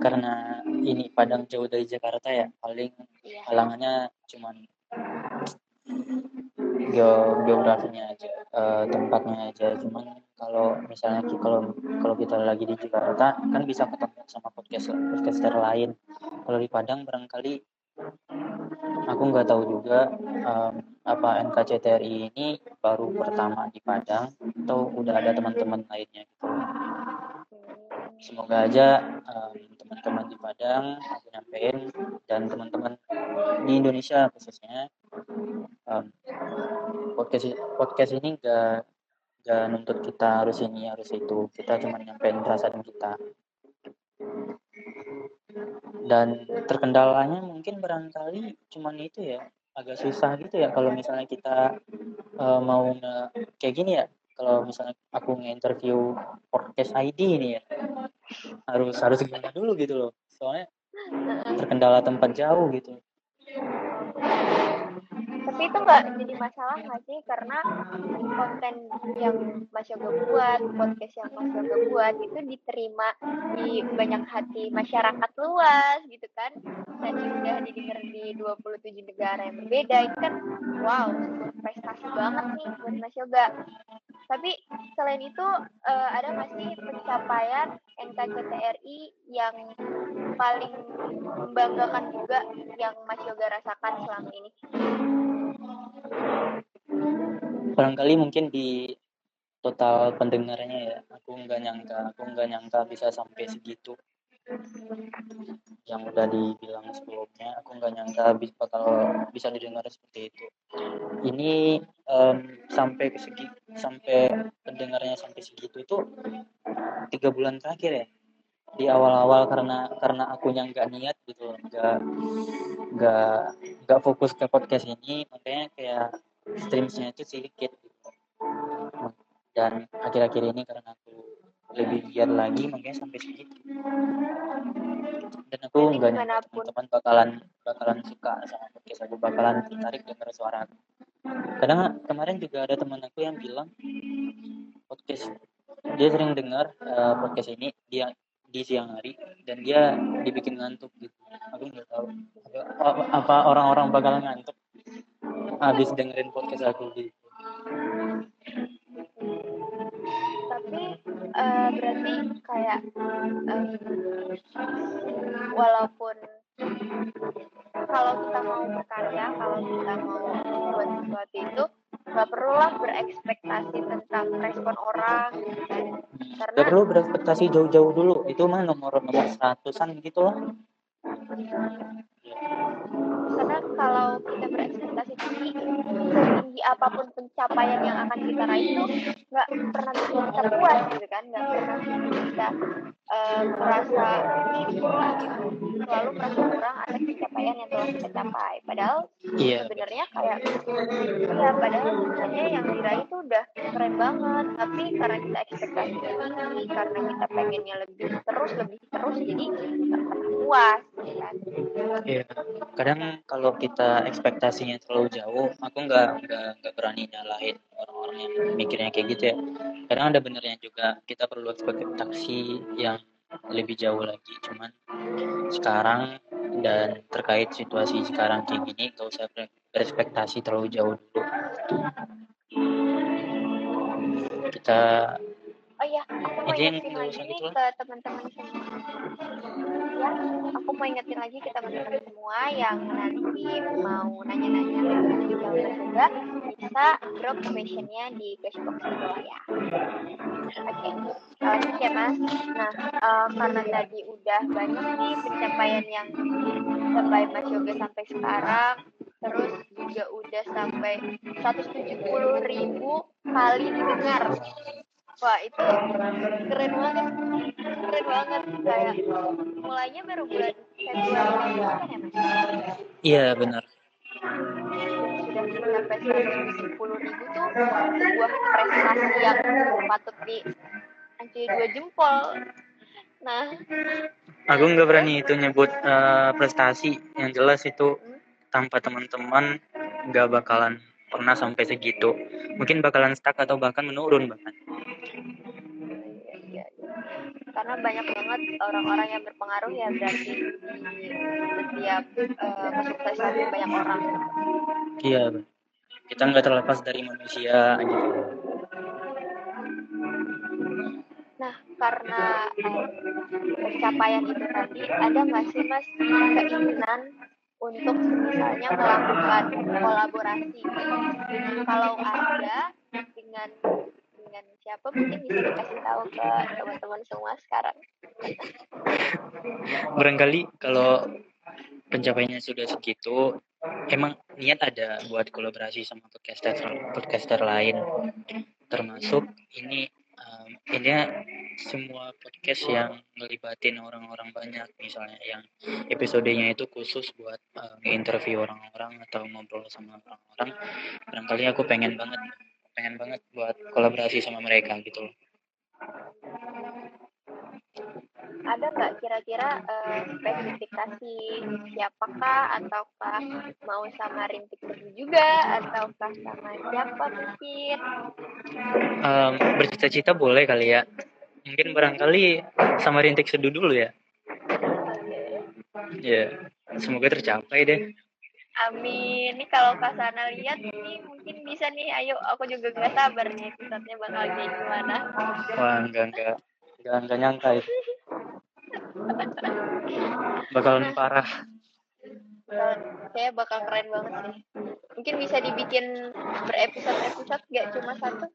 Speaker 3: Karena ini Padang jauh dari Jakarta ya, paling iya. halangannya cuman geografinya aja uh, tempatnya aja. Cuman kalau misalnya kalau kalau kita lagi di Jakarta kan bisa ketemu sama podcast podcaster lain. Kalau di Padang barangkali aku nggak tahu juga um, apa NKCTRI ini baru pertama di Padang atau udah ada teman-teman lainnya gitu semoga aja teman-teman um, di Padang aku nyampein dan teman-teman di Indonesia khususnya um, podcast podcast ini gak gak nuntut kita harus ini harus itu. Kita cuma nyampein perasaan kita. Dan terkendalanya mungkin barangkali cuman itu ya agak susah gitu ya kalau misalnya kita uh, mau nge, kayak gini ya kalau misalnya aku nge-interview podcast ID ini ya harus harus gimana dulu gitu loh. Soalnya terkendala tempat jauh gitu
Speaker 2: tapi itu nggak jadi masalah nggak sih? Karena konten yang Mas Yoga buat podcast yang Mas Yoga buat itu diterima di banyak hati masyarakat luas gitu kan. Dan sudah didengar di 27 negara yang berbeda. Itu kan wow prestasi banget nih buat Mas Yoga. Tapi selain itu uh, ada masih pencapaian NKCTRI yang paling membanggakan juga yang Mas Yoga rasakan selama ini?
Speaker 3: Barangkali mungkin di total pendengarnya ya, aku nggak nyangka, aku nggak nyangka bisa sampai segitu. Yang udah dibilang sebelumnya aku nggak nyangka bisa bakal bisa didengar seperti itu. Ini um, sampai ke segi sampai pendengarnya sampai segitu itu tiga bulan terakhir ya? Di awal-awal karena karena aku yang niat gitu nggak nggak nggak fokus ke podcast ini makanya kayak streamsnya itu sedikit. Gitu. dan akhir-akhir ini karena aku lebih giat lagi makanya sampai segitu dan aku nggak teman-teman bakalan bakalan suka sama podcast aku bakalan tertarik dengar suara aku. Kadang kemarin juga ada teman aku yang bilang podcast dia sering dengar eh, podcast ini dia di siang hari dan dia dibikin ngantuk gitu. Aku nggak tahu. Apa, orang-orang bakalan ngantuk habis dengerin podcast aku gitu.
Speaker 2: Tapi eh, berarti kayak em, walaupun kalau kita mau berkarya kalau kita mau buat sesuatu itu nggak perlulah berekspektasi tentang respon orang. Gitu kan karena
Speaker 3: Gak perlu berekspektasi jauh-jauh dulu. Itu mah nomor nomor seratusan gitu loh.
Speaker 2: Karena kalau kita berekspektasi tinggi apa pun pencapaian yang akan kita raih itu nggak pernah bikin kita puas gitu kan? Nggak pernah bikin kita eh, merasa lah gitu selalu merasa kurang atas pencapaian yang telah kita capai. Padahal
Speaker 3: iya.
Speaker 2: sebenarnya kayak ya padahal sebenarnya yang diraih itu udah keren banget. Tapi karena kita ekspektasi tinggi karena kita pengennya lebih terus lebih terus jadi nggak gitu kan
Speaker 3: Iya, kadang kalau kita ekspektasinya terlalu jauh, aku nggak nggak nggak berani nyalahin orang-orang yang mikirnya kayak gitu ya. Kadang ada benernya juga kita perlu ekspektasi yang lebih jauh lagi. Cuman sekarang dan terkait situasi sekarang kayak gini, nggak usah ber- berekspektasi terlalu jauh dulu. Kita
Speaker 2: Oh iya, aku mau lagi nih
Speaker 3: lah.
Speaker 2: ke teman-teman semua. Ya, aku mau ingetin lagi ke teman-teman semua yang nanti mau nanya-nanya lebih lanjut juga bisa drop questionnya di cashbox di bawah ya. Oke, Eh, terus ya mas. Nah, eh, karena tadi udah banyak nih pencapaian yang dicapai Mas Yoga sampai sekarang, terus juga udah sampai 170 ribu kali didengar Wah itu keren banget, keren banget kayak mulainya baru bulan Februari kan ya mas?
Speaker 3: iya benar.
Speaker 2: Sudah mencapai 170 ribu tuh sebuah prestasi yang patut diacungi dua jempol. Nah,
Speaker 3: Aku nggak berani itu nyebut eh, prestasi. Yang jelas itu tanpa teman-teman nggak bakalan pernah sampai segitu. Mungkin bakalan stuck atau bahkan menurun bahkan.
Speaker 2: iya, iya, iya. karena banyak banget orang-orang yang berpengaruh ya berarti setiap eh, kesuksesan banyak orang.
Speaker 3: Iya, kita nggak terlepas dari manusia gitu.
Speaker 2: Nah, karena eh, pencapaian itu tadi, ada nggak sih mas keinginan untuk misalnya melakukan kolaborasi? Kalau ada dengan dengan siapa mungkin bisa dikasih tahu ke teman-teman semua sekarang.
Speaker 3: Barangkali kalau pencapaiannya sudah segitu, emang niat ada buat kolaborasi sama podcaster podcaster lain, termasuk ini em, ini semua podcast yang ngelibatin orang-orang banyak, misalnya yang episodenya itu khusus buat eh, interview orang-orang atau ngobrol sama orang-orang. Barangkali aku pengen banget, pengen banget buat kolaborasi sama mereka gitu loh.
Speaker 2: Ada nggak kira-kira eh, spesifikasi siapakah ataukah mau sama Rintik Teduh juga ataukah sama siapa mungkin?
Speaker 3: Em, bercita-cita boleh kali ya. Mungkin barangkali sama rintik seduh dulu ya. Ya, semoga tercapai deh.
Speaker 2: Amin. Nih kalau Kak Sana lihat nih mungkin bisa nih. Ayo aku juga gak sabar nih episode-nya bakal kayak gimana.
Speaker 3: Wah, enggak enggak enggak, enggak nyangka itu. [LAUGHS] Bakalan parah.
Speaker 2: Kayak bakal keren banget sih. Mungkin bisa dibikin berepisode-episode gak cuma satu.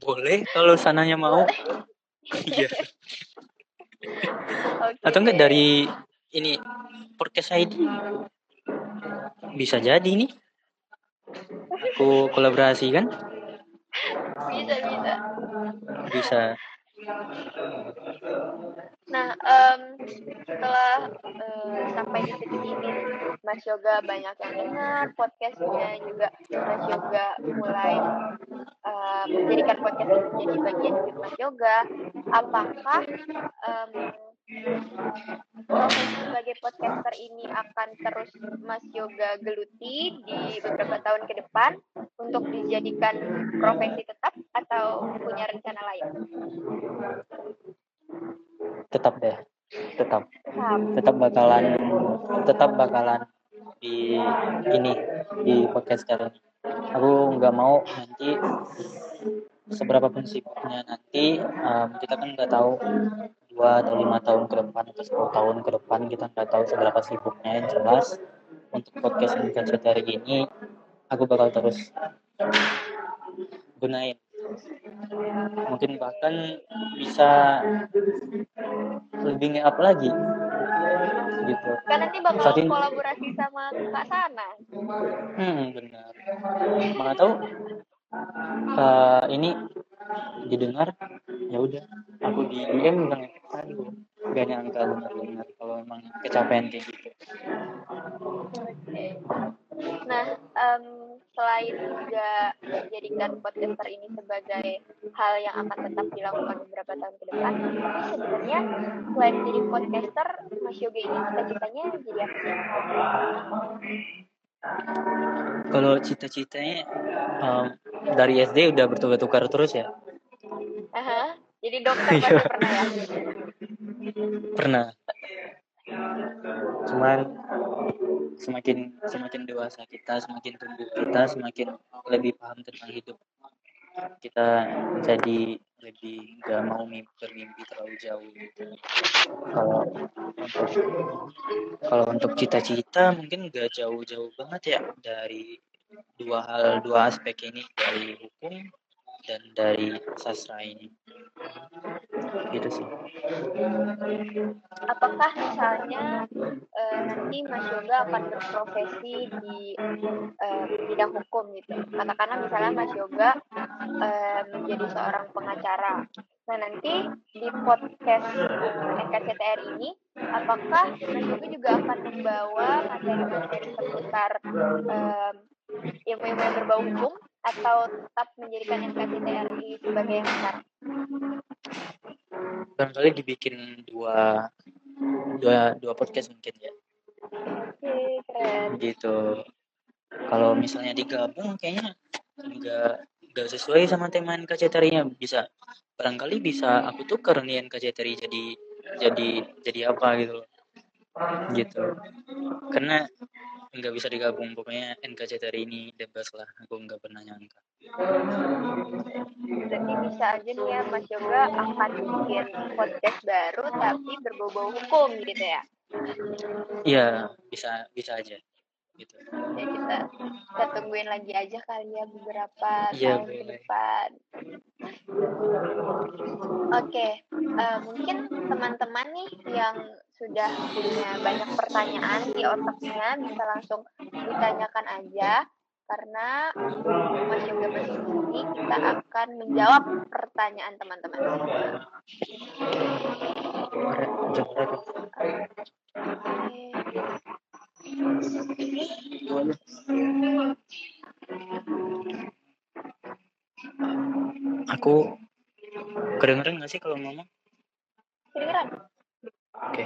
Speaker 3: Boleh kalau sananya mau. [LAUGHS] Iya.
Speaker 2: Oke
Speaker 3: Atau enggak dari ini podcast ID bisa jadi nih. Aku kolaborasi kan?
Speaker 2: Bisa, bisa.
Speaker 3: Bisa.
Speaker 2: Nah, em, setelah eh, sampai di titik ini, Mas Yoga banyak yang dengar podcastnya juga. Mas Yoga mulai eh, menjadikan podcast ini menjadi bagian hidup Mas Yoga. Apakah em, profesi sebagai podcaster ini akan terus Mas Yoga geluti di beberapa tahun ke depan untuk dijadikan profesi tetap atau punya rencana lain?
Speaker 3: Tetap deh, tetap.
Speaker 2: Tetap.
Speaker 3: Tetap bakalan tetap bakalan di ini di podcaster ini. Aku nggak mau nanti seberapa pun sibuknya nanti um, kita kan nggak tahu dua atau lima tahun ke depan atau sepuluh tahun ke depan kita nggak tahu seberapa sibuknya. Yang jelas untuk podcast yang hari ini aku bakal terus gunain. Mungkin bahkan bisa lebih nge-up lagi. Gitu.
Speaker 2: Kan nanti bakal kolaborasi sama Kak Sana.
Speaker 3: hmm benar. Mana tahu eh, ini didengar ya udah aku di DM bilang aduh gak nyangka benar-benar kalau emang kecapean kayak gitu.
Speaker 2: Nah, em, selain juga menjadikan podcaster ini sebagai hal yang akan tetap dilakukan beberapa tahun ke depan, tapi sebenarnya selain jadi podcaster, Mas Yoga ini cita-citanya jadi apa?
Speaker 3: Kalau cita-citanya em, dari SD udah bertukar-tukar terus ya
Speaker 2: Aha, jadi dokter pasti [LAUGHS] pernah ya?
Speaker 3: pernah cuman semakin semakin dewasa kita semakin tumbuh kita semakin lebih paham tentang hidup kita jadi lebih nggak mau mimpi, bermimpi terlalu jauh gitu. kalau untuk kalau untuk cita-cita mungkin nggak jauh-jauh banget ya dari dua hal dua aspek ini dari hukum dan dari sastra ini gitu sih
Speaker 2: Apakah misalnya eh, nanti Mas Yoga akan berprofesi di eh, bidang hukum gitu? Katakanlah misalnya Mas Yoga eh, menjadi seorang pengacara. Nah nanti di podcast NKCTR ini, apakah Mas Yoga juga akan membawa materi-materi seputar ilmu-ilmu yang berbau hukum atau tetap menjadikan NKCTR ini sebagai yang besar?
Speaker 3: barangkali dibikin dua dua dua podcast mungkin ya.
Speaker 2: Oke, keren.
Speaker 3: gitu. Kalau misalnya digabung kayaknya nggak nggak sesuai sama tema NKCTRI-nya bisa barangkali bisa aku tukar nih NKCTRI jadi jadi jadi apa gitu loh. Gitu. Karena nggak bisa digabung pokoknya NKCTRI ini bebas lah. Aku nggak pernah nyangka.
Speaker 2: Berarti bisa aja nih ya Mas Yoga akan bikin podcast baru tapi berbau-bau hukum gitu ya.
Speaker 3: iya bisa bisa aja gitu
Speaker 2: Ya kita kita tungguin lagi aja kali ya beberapa
Speaker 3: Iya,
Speaker 2: tahun ke depan. Oke, eh, mungkin teman-teman nih yang sudah punya banyak pertanyaan di otaknya bisa langsung ditanyakan aja karena Mas Yoga bersini kita akan menjawab pertanyaan teman-teman. Oke.
Speaker 3: Aku kedengeran nggak sih kalau ngomong
Speaker 2: Kedengeran?
Speaker 3: oke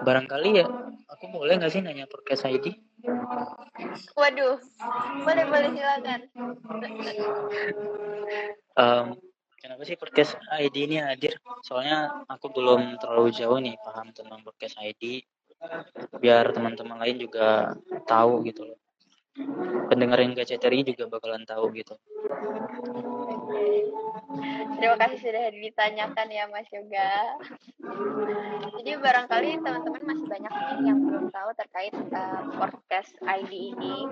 Speaker 3: barangkali ya aku boleh nggak sih nanya podcast ID
Speaker 2: Waduh, boleh boleh silakan.
Speaker 3: Em, kenapa sih podcast ID ini hadir? Soalnya aku belum terlalu jauh nih paham tentang podcast ID biar teman-teman lain juga tahu gitu loh. Pendengar yang GCTRI juga bakalan tahu gitu
Speaker 2: Terima kasih sudah ditanyakan ya Mas Yoga. Jadi barangkali teman-teman masih banyak nih yang belum tahu terkait uh, podcast ID ini.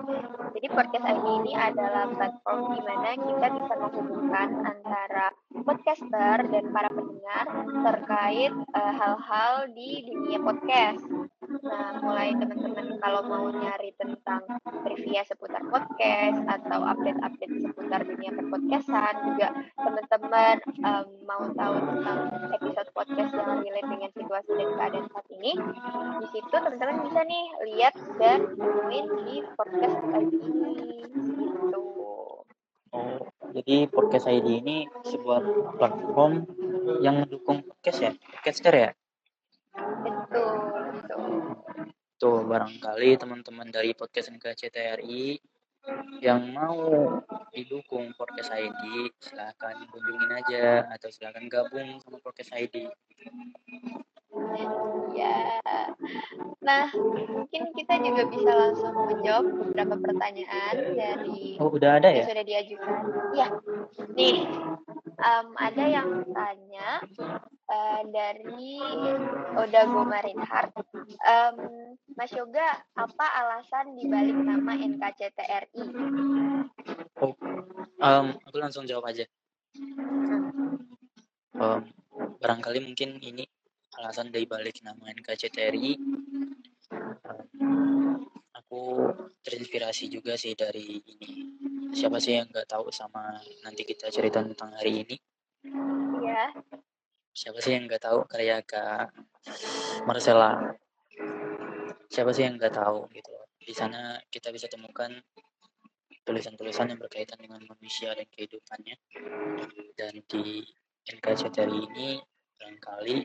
Speaker 2: Jadi podcast ID ini adalah platform di mana kita bisa menghubungkan antara podcaster dan para pendengar terkait uh, hal-hal di dunia podcast. Nah, mulai teman-teman kalau mau nyari tentang trivia seputar podcast atau update-update seputar dunia perpodcastan juga teman-teman em, mau tahu tentang episode podcast yang relate dengan situasi dan keadaan saat ini di situ teman-teman bisa nih lihat dan nemuin di podcast ini gitu
Speaker 3: oh Jadi podcast ID ini sebuah platform yang mendukung podcast ya, podcaster ya.
Speaker 2: Betul, betul.
Speaker 3: Tuh barangkali teman-teman dari podcast NKCTRI yang mau didukung podcast ID silahkan kunjungin aja atau silahkan gabung sama podcast ID.
Speaker 2: Ya. Nah, mungkin kita juga bisa langsung menjawab beberapa pertanyaan dari
Speaker 3: Oh udah ada
Speaker 2: yang
Speaker 3: ya?
Speaker 2: sudah diajukan. Ya, nih em, ada yang tanya eh, dari Odago Marinhart. Em, Mas Yoga, apa alasan dibalik nama NKCTRI?
Speaker 3: Oh, em, aku langsung jawab aja. Em, barangkali mungkin ini alasan dari balik nama NKCTRI. Aku terinspirasi juga sih dari ini. Siapa sih yang nggak tahu sama nanti kita cerita tentang hari ini?
Speaker 2: Ya,
Speaker 3: Siapa sih yang nggak tahu karya Kak Marcella? Siapa sih yang nggak tahu gitu? Di sana kita bisa temukan tulisan-tulisan yang berkaitan dengan manusia dan kehidupannya. Dan di NKCTRI ini barangkali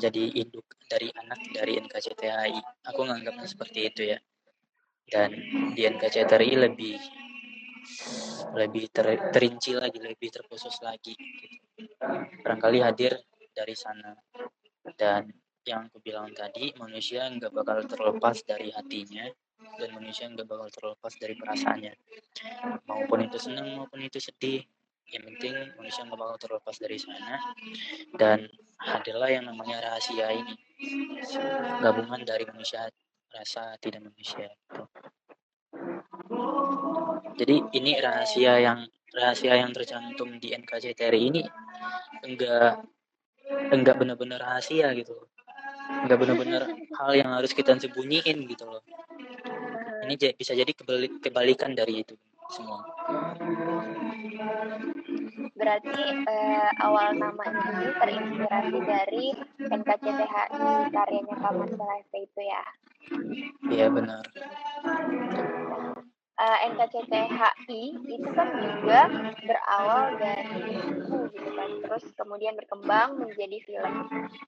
Speaker 3: jadi induk dari anak dari NKCTHI. Aku nganggapnya seperti itu ya. Dan di NKCTRI lebih lebih ter- terinci lagi, lebih terkhusus lagi. Gitu. Barangkali hadir dari sana. Dan yang aku bilang tadi, manusia nggak bakal terlepas dari hatinya dan manusia nggak bakal terlepas dari perasaannya. Maupun itu senang maupun itu sedih, yang penting manusia nggak bakal terlepas dari sana dan hadirlah yang namanya rahasia ini. Gabungan dari manusia rasa hati dan manusia gitu. jadi ini rahasia yang rahasia yang tercantum di NKCTRI ini enggak enggak benar-benar rahasia gitu enggak benar-benar hal yang harus kita sembunyiin gitu loh. Ini bisa jadi kebalik- kebalikan dari itu semua
Speaker 2: berarti eh, awal nama ini terinspirasi dari NKCTHI karyanya Marcella FP itu ya.
Speaker 3: iya benar
Speaker 2: Eh, NKCTHI itu kan juga berawal dari buku gitu kan, terus kemudian berkembang menjadi film.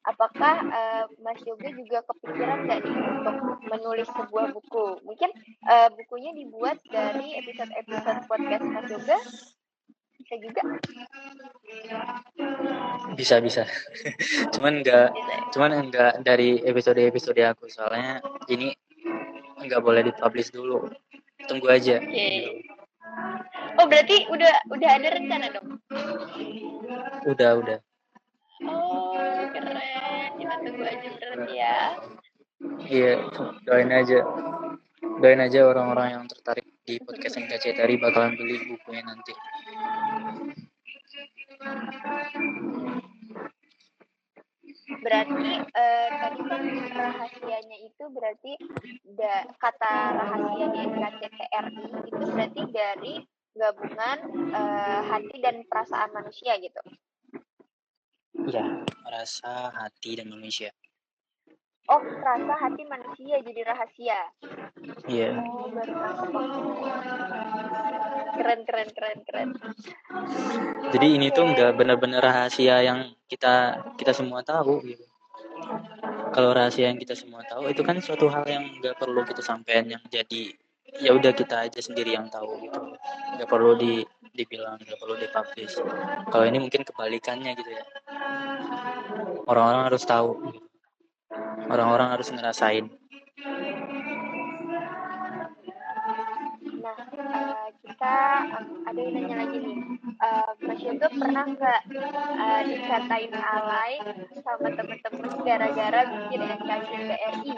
Speaker 2: Apakah eh, Mas Yoga juga kepikiran nggak nih untuk menulis sebuah buku? Mungkin eh, bukunya dibuat dari episode-episode podcast Mas Yoga? Bisa juga.
Speaker 3: bisa bisa [LAUGHS] cuman enggak cuman enggak dari episode-episode aku soalnya ini enggak boleh dipublish dulu tunggu aja
Speaker 2: Oke. Oh berarti udah udah ada rencana dong?
Speaker 3: udah udah
Speaker 2: Oh keren, kita tunggu aja berarti ya.
Speaker 3: iya doain aja doain aja orang-orang yang tertarik di podcast NKC tadi bakalan beli bukunya nanti.
Speaker 2: Berarti eh, tadi kan rahasianya itu berarti da, kata rahasia di NKCTRI itu berarti dari gabungan eh, hati dan perasaan manusia gitu.
Speaker 3: iya. Rasa hati dan manusia
Speaker 2: Oh rasa hati manusia jadi rahasia.
Speaker 3: iya.
Speaker 2: Oh baru nangkep aku. Keren keren keren keren.
Speaker 3: jadi ini tuh enggak benar-benar rahasia yang kita kita semua tahu gitu. Kalau rahasia yang kita semua tahu itu kan suatu hal yang nggak perlu kita sampaikan yang jadi ya udah kita aja sendiri yang tahu gitu. Nggak perlu di dibilang nggak perlu dipublish. Kalau ini mungkin kebalikannya gitu ya. Orang-orang harus tahu orang-orang harus ngerasain
Speaker 2: Nah, eh, kita em, ada yang nanya lagi nih. Eh, Mas Yoga pernah nggak eh, dikatain alay sama temen-temen gara-gara bikin NKCTRI?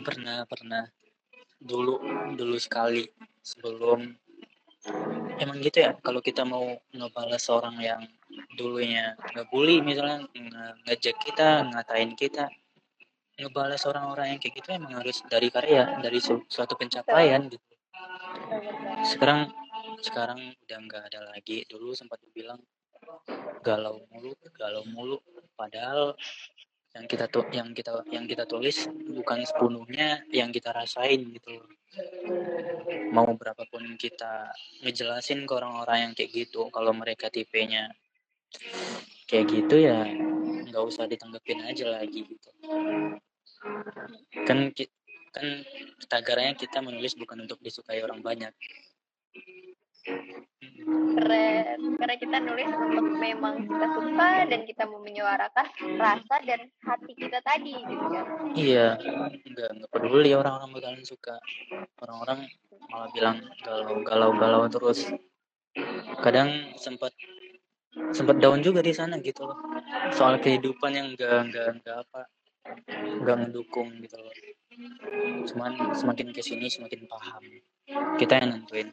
Speaker 3: pernah pernah dulu dulu sekali sebelum emang gitu ya kalau kita mau ngebalas orang yang dulunya. Ngebully misalnya nge- ngejek kita ngatain kita. Ngebalas orang-orang yang kayak gitu emang harus dari karya dari su- suatu pencapaian gitu. Sekarang sekarang udah nggak ada lagi. Dulu sempat dibilang galau mulu galau mulu. Padahal yang kita tuh yang kita yang kita tulis bukan sepenuhnya yang kita rasain gitu. Mau berapapun kita ngejelasin ke orang-orang yang kayak gitu kalau mereka tipenya kayak gitu ya nggak usah ditanggepin aja lagi gitu. Kan kan tagarnya kita menulis bukan untuk disukai orang banyak.
Speaker 2: Keren. Karena kita nulis untuk memang kita suka dan kita mau menyuarakan rasa dan hati kita tadi gitu kan.
Speaker 3: Iya nggak nggak peduli orang-orang bakalan suka. Orang-orang malah bilang galau galau galau terus. Kadang sempat sempat down juga di sana gitu loh. Soal kehidupan yang enggak enggak enggak apa enggak ngedukung gitu loh. Cuman semakin ke sini semakin paham. Kita yang nentuin.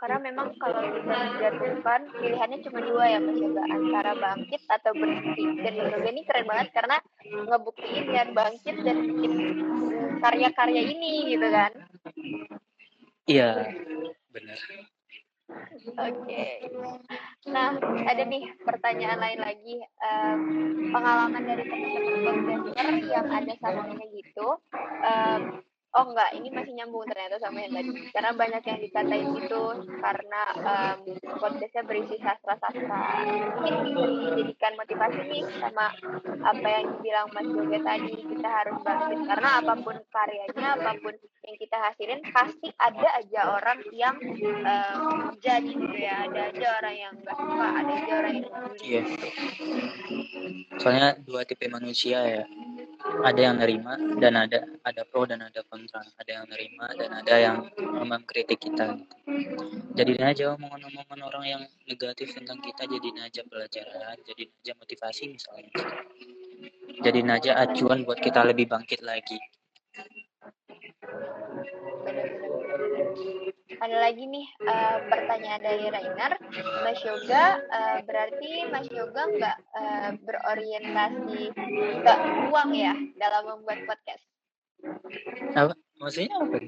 Speaker 2: Karena memang kalau kita menjatuhkan pilihannya cuma dua ya mas Yoga antara bangkit atau berhenti dan Yoga ini keren banget karena ngebuktiin dan bangkit dan bikin karya-karya ini gitu kan.
Speaker 3: Iya benar
Speaker 2: oke. Nah ada nih pertanyaan lain lagi um, pengalaman dari teman-teman yang ada sama gitu um, Oh enggak, ini masih nyambung ternyata sama yang tadi. Karena banyak yang dikatain itu karena um, podcastnya berisi sastra-sastra. Mungkin dijadikan motivasi nih sama apa yang dibilang Mas Yoga tadi. Kita harus bangkit karena apa pun karyanya, apa pun yang kita hasilin, pasti ada aja orang yang um, jadi gitu ya. Ada aja orang yang enggak suka, ada aja orang yang.
Speaker 3: Iya. Soalnya dua tipe manusia ya ada yang nerima dan ada ada pro dan ada kontra. Ada yang nerima dan ada yang mengkritik kita. Jadi aja omongan-omongan orang yang negatif tentang kita jadi aja pelajaran jadi aja motivasi misalnya. Jadi aja acuan buat kita lebih bangkit lagi
Speaker 2: ada lagi nih uh, pertanyaan dari Rainer. Mas Yoga uh, berarti Mas Yoga nggak uh, berorientasi ke uang ya dalam membuat podcast?
Speaker 3: Apa? Maksudnya apa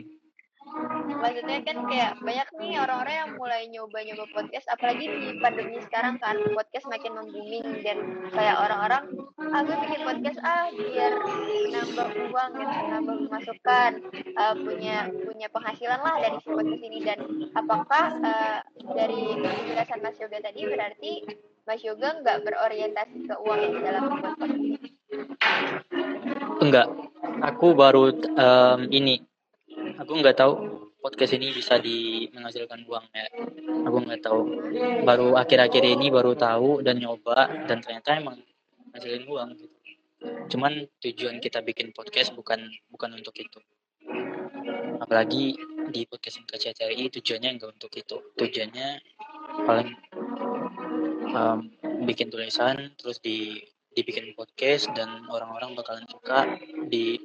Speaker 2: maksudnya kan kayak banyak nih orang-orang yang mulai nyoba-nyoba podcast apalagi di pandemi sekarang kan podcast makin membooming dan kayak orang-orang ah bikin podcast ah biar nambah uang gitu nambah pemasukan uh, punya punya penghasilan lah dari si podcast ini. Dan apakah uh, dari penjelasan Mas Yoga tadi berarti Mas Yoga nggak berorientasi ke uang di dalam podcast
Speaker 3: enggak. Aku baru um, ini aku nggak tahu podcast ini bisa di menghasilkan uang ya. Aku nggak tahu. Baru akhir-akhir ini baru tahu dan nyoba dan ternyata emang hasilin uang gitu. Cuman tujuan kita bikin podcast bukan bukan untuk itu. Apalagi di podcast KCTRI tujuannya enggak untuk itu. Tujuannya paling um, bikin tulisan terus di dibikin podcast dan orang-orang bakalan suka di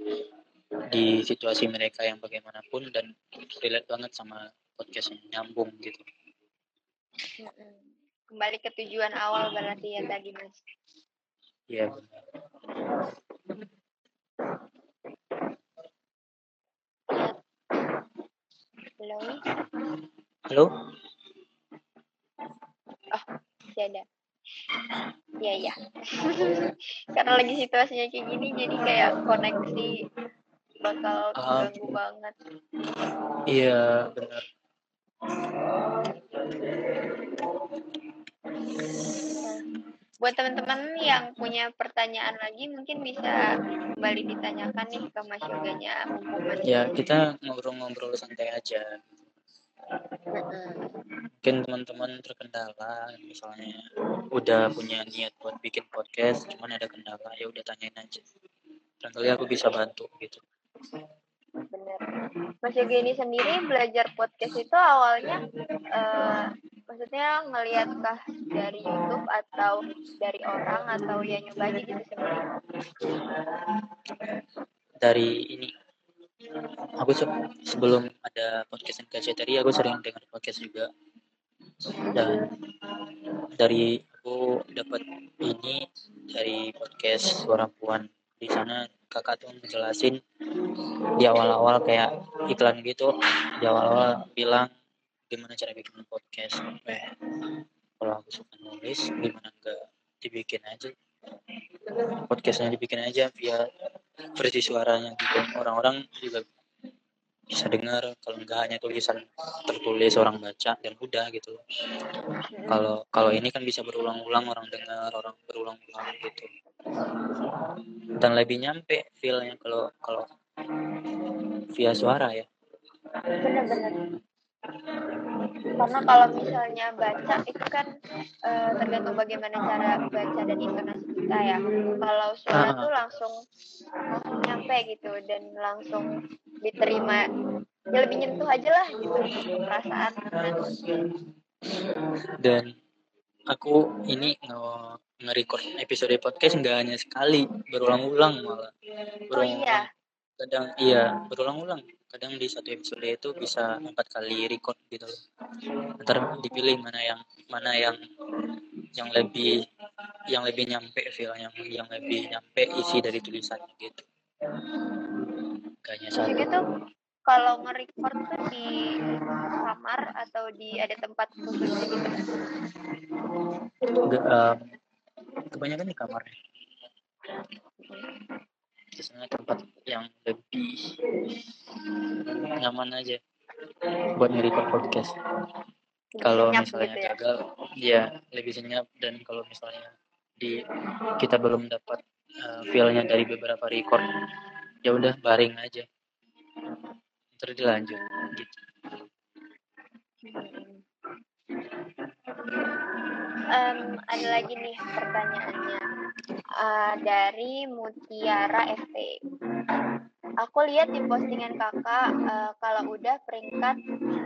Speaker 3: di situasi mereka yang bagaimanapun dan relate banget sama podcast yang nyambung gitu.
Speaker 2: Kembali ke tujuan awal berarti ya tadi mas.
Speaker 3: Iya.
Speaker 2: Halo.
Speaker 3: Halo.
Speaker 2: Oh, masih ada. Iya iya. [LAUGHS] Karena lagi situasinya kayak gini jadi kayak koneksi bakal ganggu um, banget.
Speaker 3: Iya benar.
Speaker 2: buat teman-teman yang punya pertanyaan lagi mungkin bisa kembali ditanyakan nih ke Mas Yoganya.
Speaker 3: Ya kita ngobrol-ngobrol santai aja. Mungkin teman-teman terkendala misalnya udah punya niat buat bikin podcast, cuman ada kendala ya udah tanyain aja. Barangkali aku bisa bantu gitu.
Speaker 2: Bener. Mas Yogi ini sendiri belajar podcast itu awalnya uh, maksudnya ngelihat kah dari YouTube atau dari orang atau ya nyoba aja gitu sendiri?
Speaker 3: Dari ini aku se sebelum ada podcast tadi aku sering dengar podcast juga dan dari aku dapat ini dari podcast suara puan di sana kakak tuh ngejelasin di awal-awal kayak iklan gitu. Di awal-awal bilang gimana cara bikin podcast? Eh kalau aku suka nulis gimana enggak dibikin aja? Podcastnya dibikin aja via versi suaranya gitu. Orang-orang juga bisa dengar kalau enggak hanya tulisan tertulis orang baca dan udah gitu. Kalau kalau ini kan bisa berulang-ulang orang dengar orang berulang-ulang gitu. Dan lebih nyampe feelnya kalau kalau via suara ya
Speaker 2: karena kalau misalnya baca itu kan uh, tergantung bagaimana cara baca dan intonasi kita ya. Kalau suara tuh langsung langsung nyampe gitu dan langsung diterima. Ya lebih nyentuh aja lah gitu perasaan.
Speaker 3: Dan aku ini nge-record episode podcast nggak hanya sekali berulang-ulang malah.
Speaker 2: Berulang oh iya?
Speaker 3: Kadang iya berulang-ulang kadang di satu episode itu bisa empat kali record gitu ntar dipilih mana yang mana yang yang lebih yang lebih nyampe feel yang yang lebih nyampe isi dari tulisannya gitu.
Speaker 2: Kayaknya satu. Gitu kalau nge-record tuh di kamar atau di ada tempat khusus gitu?
Speaker 3: Enggak, um, kebanyakan di kamar biasanya tempat yang lebih nyaman aja buat nge-record podcast. Kalau misalnya gitu ya? gagal ya lebih senyap. Dan kalau misalnya di kita belum dapat uh, feelnya dari beberapa record ya udah baring aja. Terus dilanjut gitu.
Speaker 2: Um, ada lagi nih pertanyaannya uh, dari Mutiara FT. Aku lihat di postingan kakak uh, kalau udah peringkat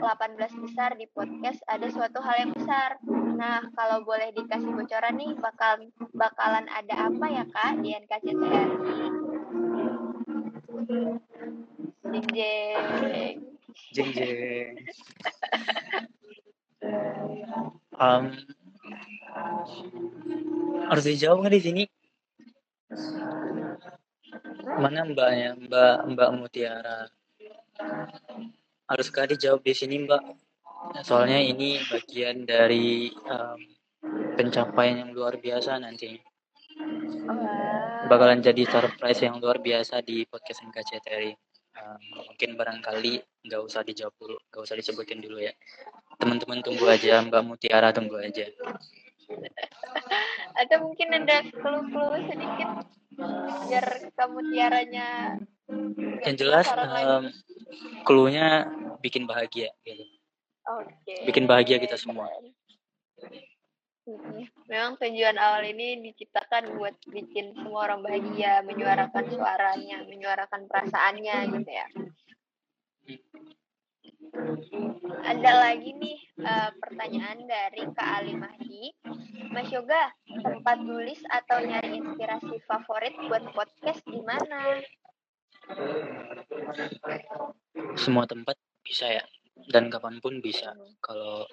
Speaker 2: 18 besar di podcast ada suatu hal yang besar. Nah, kalau boleh dikasih bocoran nih bakal bakalan ada apa ya kak di NKCTRI? Jeng jeng.
Speaker 3: Jeng jeng. [LAUGHS] um, harus dijawab nggak di sini? Mana mbaknya? Mbak mbak Mutiara. Haruskah dijawab di sini mbak? Soalnya ini bagian dari um, pencapaian yang luar biasa nanti. Bakalan jadi surprise yang luar biasa di podcast NKCTRI um, mungkin barangkali nggak usah dijawab dulu nggak usah disebutin dulu ya. Teman-teman tunggu aja mbak Mutiara tunggu aja [LAUGHS]
Speaker 2: atau mungkin ada clue-clue sedikit biar kamu tiaranya
Speaker 3: yang jelas um, clue-nya bikin bahagia gitu
Speaker 2: okay.
Speaker 3: bikin bahagia kita semua.
Speaker 2: Memang tujuan awal ini diciptakan buat bikin semua orang bahagia, menyuarakan suaranya, menyuarakan perasaannya gitu ya. Ada lagi nih uh, pertanyaan dari Kak Ali Mahdi. Mas Yoga, tempat tulis atau nyari inspirasi favorit buat podcast di mana?
Speaker 3: Semua tempat bisa ya, dan kapan pun bisa. Kalau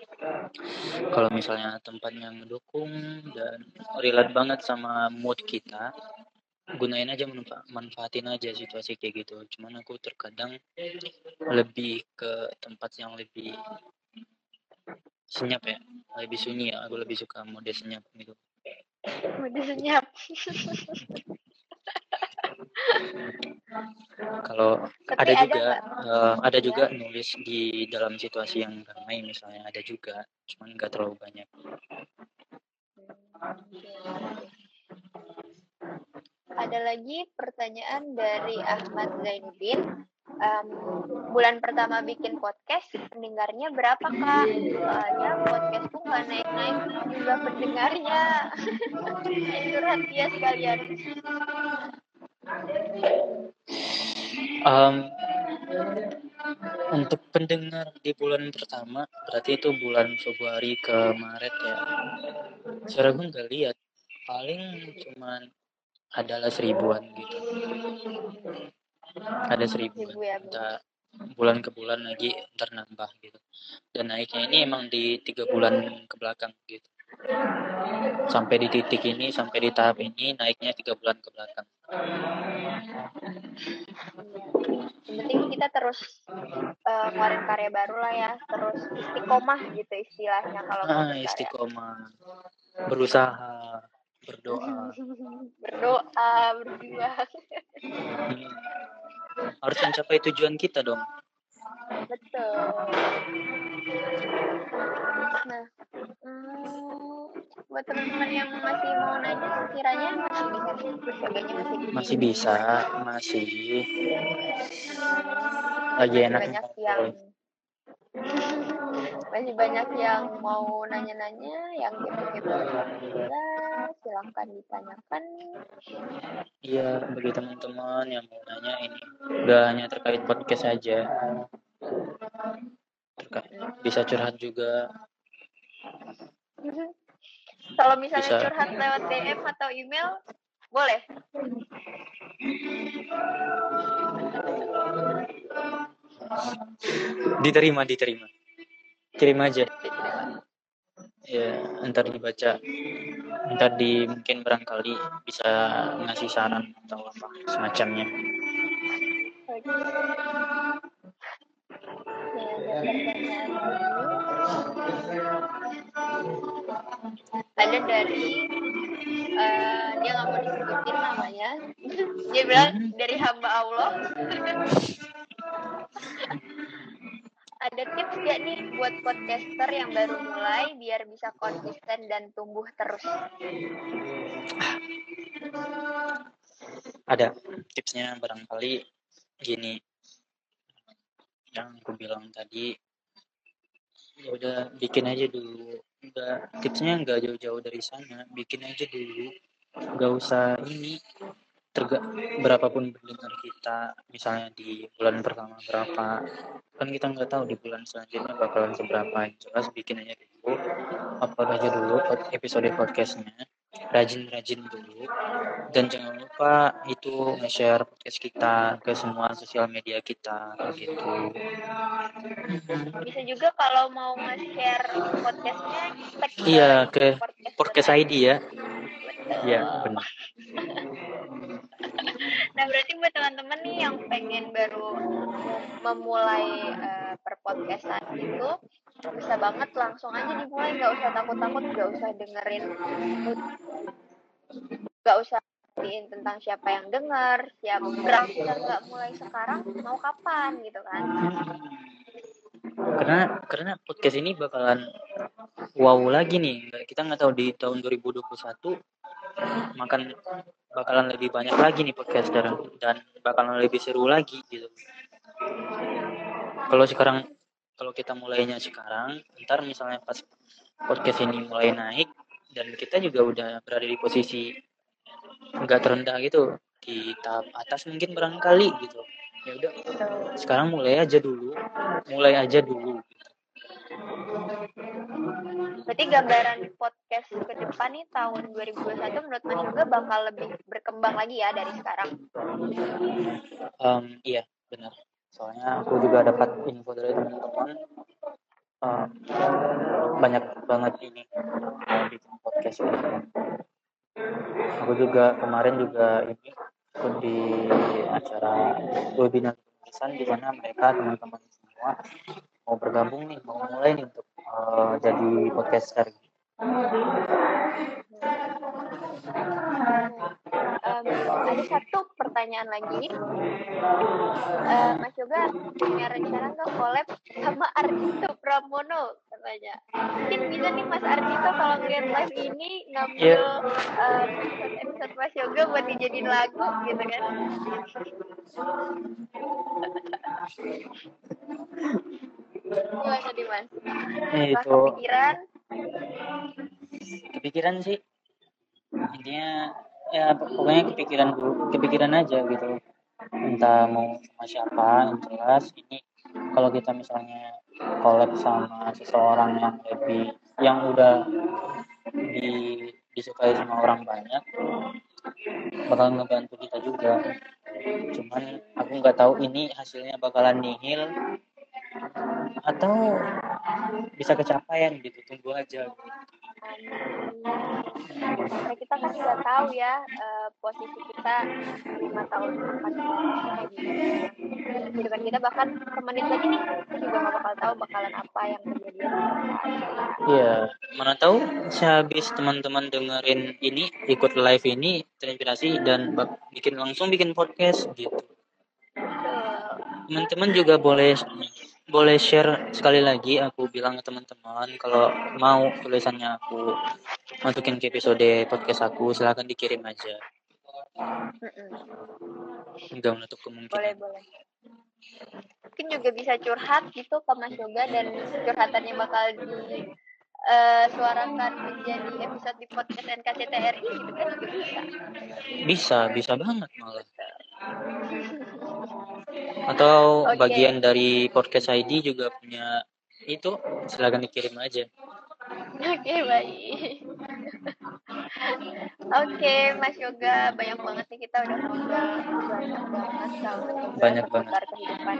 Speaker 3: kalau misalnya tempatnya mendukung dan relate banget sama mood kita, gunain aja manfaatin aja situasi kayak gitu. Cuman aku terkadang lebih ke tempat yang lebih senyap ya lebih sunyi ya. Aku lebih suka mode senyap gitu.
Speaker 2: Mode senyap. [LAUGHS]
Speaker 3: Kalau ada juga uh, ada juga nulis di dalam situasi yang ramai misalnya ada juga. Cuman nggak terlalu banyak
Speaker 2: ada lagi pertanyaan dari Ahmad Zainuddin. Um, bulan pertama bikin podcast, pendengarnya berapa kak? Soalnya podcastku nggak naik-naik juga pendengarnya. Curhat dia sekalian.
Speaker 3: Um, untuk pendengar di bulan pertama, berarti itu bulan Februari ke Maret ya. Secara gue nggak lihat, paling cuman adalah seribuan gitu. Ada seribuan. Ya, entah bulan ke bulan lagi ntar nambah gitu. Dan naiknya ini emang di tiga bulan ke belakang gitu. Sampai di titik ini sampai di tahap ini naiknya tiga bulan ke belakang.
Speaker 2: Yang penting kita terus uh, ngeluarin karya baru lah ya. Terus istiqomah gitu istilahnya kalau
Speaker 3: ah, istiqomah. Berusaha berdoa.
Speaker 2: Berdoa berjuang [LAUGHS]
Speaker 3: harus mencapai tujuan kita dong.
Speaker 2: Betul. Nah hmm, buat teman-teman yang masih mau nanya sekiranya masih bisa masih di
Speaker 3: masih bisa masih. Lagi enak.
Speaker 2: Banyak yang masih banyak yang mau nanya-nanya yang kepo-kepo juga silahkan ditanyakan
Speaker 3: Iya, bagi teman-teman yang mau nanya ini, udah hanya terkait podcast saja. Terkait, bisa curhat juga.
Speaker 2: kalau misalnya
Speaker 3: Bisa.
Speaker 2: curhat lewat DM atau email boleh
Speaker 3: Diterima, diterima. Kirim aja. Ya, ntar dibaca. Ntar di mungkin barangkali bisa ngasih saran atau apa semacamnya.
Speaker 2: Oke. Ada dari eh, dia nggak mau disebutin namanya. dia bilang dari hamba Allah. ada tips gak nih buat podcaster yang baru mulai biar bisa konsisten dan tumbuh terus?
Speaker 3: Ada tipsnya barangkali gini. Yang aku bilang tadi, ya udah bikin aja dulu. Udah tipsnya nggak jauh-jauh dari sana, bikin aja dulu. Nggak usah ini terga berapapun pendengar kita misalnya di bulan pertama berapa kan kita nggak tahu di bulan selanjutnya bakalan seberapa. Jelas bikin aja dulu upload aja dulu episode podcastnya rajin-rajin dulu. Dan jangan lupa itu nge-share podcast kita ke semua sosial media kita gitu.
Speaker 2: Bisa juga kalau mau nge-share podcastnya
Speaker 3: iya ke
Speaker 2: podcast
Speaker 3: podcast ID ya. Iya benar [LAUGHS]
Speaker 2: Nah, berarti buat teman-teman nih yang pengen baru memulai eh, perpodcastan itu bisa banget langsung aja dimulai. Nggak usah takut-takut nggak usah dengerin nggak usah perhatiin tentang siapa yang dengar siapa kita nggak mulai sekarang mau kapan gitu kan?
Speaker 3: Karena karena podcast ini bakalan wow lagi nih. Kita nggak tahu di tahun 2021 makan bakalan lebih banyak lagi nih podcaster dan bakalan lebih seru lagi gitu. Kalau sekarang kalau kita mulainya sekarang ntar misalnya pas podcast ini mulai naik dan kita juga udah berada di posisi nggak terendah gitu di tahap atas mungkin barangkali gitu. Ya udah sekarang mulai aja dulu mulai aja dulu
Speaker 2: berarti gambaran podcast ke depan nih tahun 2021 menurut Mas juga bakal lebih berkembang lagi ya dari sekarang?
Speaker 3: Em, iya benar. Soalnya aku juga dapat info dari teman-teman. Em, banyak banget ini yang bikin podcast ini. Aku juga kemarin juga ini ikut di acara webinar di mana mereka teman-teman semua mau bergabung nih mau mulai nih untuk eh, jadi podcaster
Speaker 2: Em, ada satu pertanyaan lagi. Eh, Mas Yoga punya rencana nggak collab sama Ardito Pramono katanya. Mungkin bisa nih Mas Ardito kalau ngeliat live ini ngambil eh, episode Mas Yoga buat dijadiin lagu gitu kan [LAUGHS] gimana Mas?
Speaker 3: Eh,
Speaker 2: Apakah
Speaker 3: itu.
Speaker 2: kepikiran?
Speaker 3: Kepikiran sih. Intinya ya pokoknya kepikiran dulu kepikiran aja gitu. Entah mau sama siapa yang jelas. Ini kalau kita misalnya collab sama seseorang yang lebih yang udah di, disukai sama orang banyak bakal ngebantu kita juga. Cuman aku nggak tahu ini hasilnya bakalan nihil atau bisa kecapaian gitu tunggu aja. Gitu.
Speaker 2: Karena kita kan nggak tahu ya uh, posisi kita lima tahun depan. Kayak gimana kehidupan kita bahkan semenit lagi nih kita juga nggak bakal tahu bakalan apa yang terjadi.
Speaker 3: Iya mana tahu sehabis teman-teman dengerin ini ikut live ini terinspirasi dan bikin langsung bikin podcast gitu. Teman-teman juga boleh boleh share sekali lagi aku bilang ke teman-teman kalau mau tulisannya aku masukin ke episode podcast aku silahkan dikirim aja. Enggak menutup kemungkinan.
Speaker 2: Boleh boleh. Mungkin juga bisa curhat gitu ke Mas Yoga dan curhatannya bakal di uh, suarakan menjadi episode di podcast NKCTRI gitu kan juga bisa.
Speaker 3: Bisa bisa banget malah atau okay. bagian dari podcast ID juga punya itu silakan dikirim aja.
Speaker 2: Oke okay, baik. Oke okay, Mas Yoga banyak banget nih kita udah ngobrol. Banyak banget
Speaker 3: banyak banget.
Speaker 2: kehidupan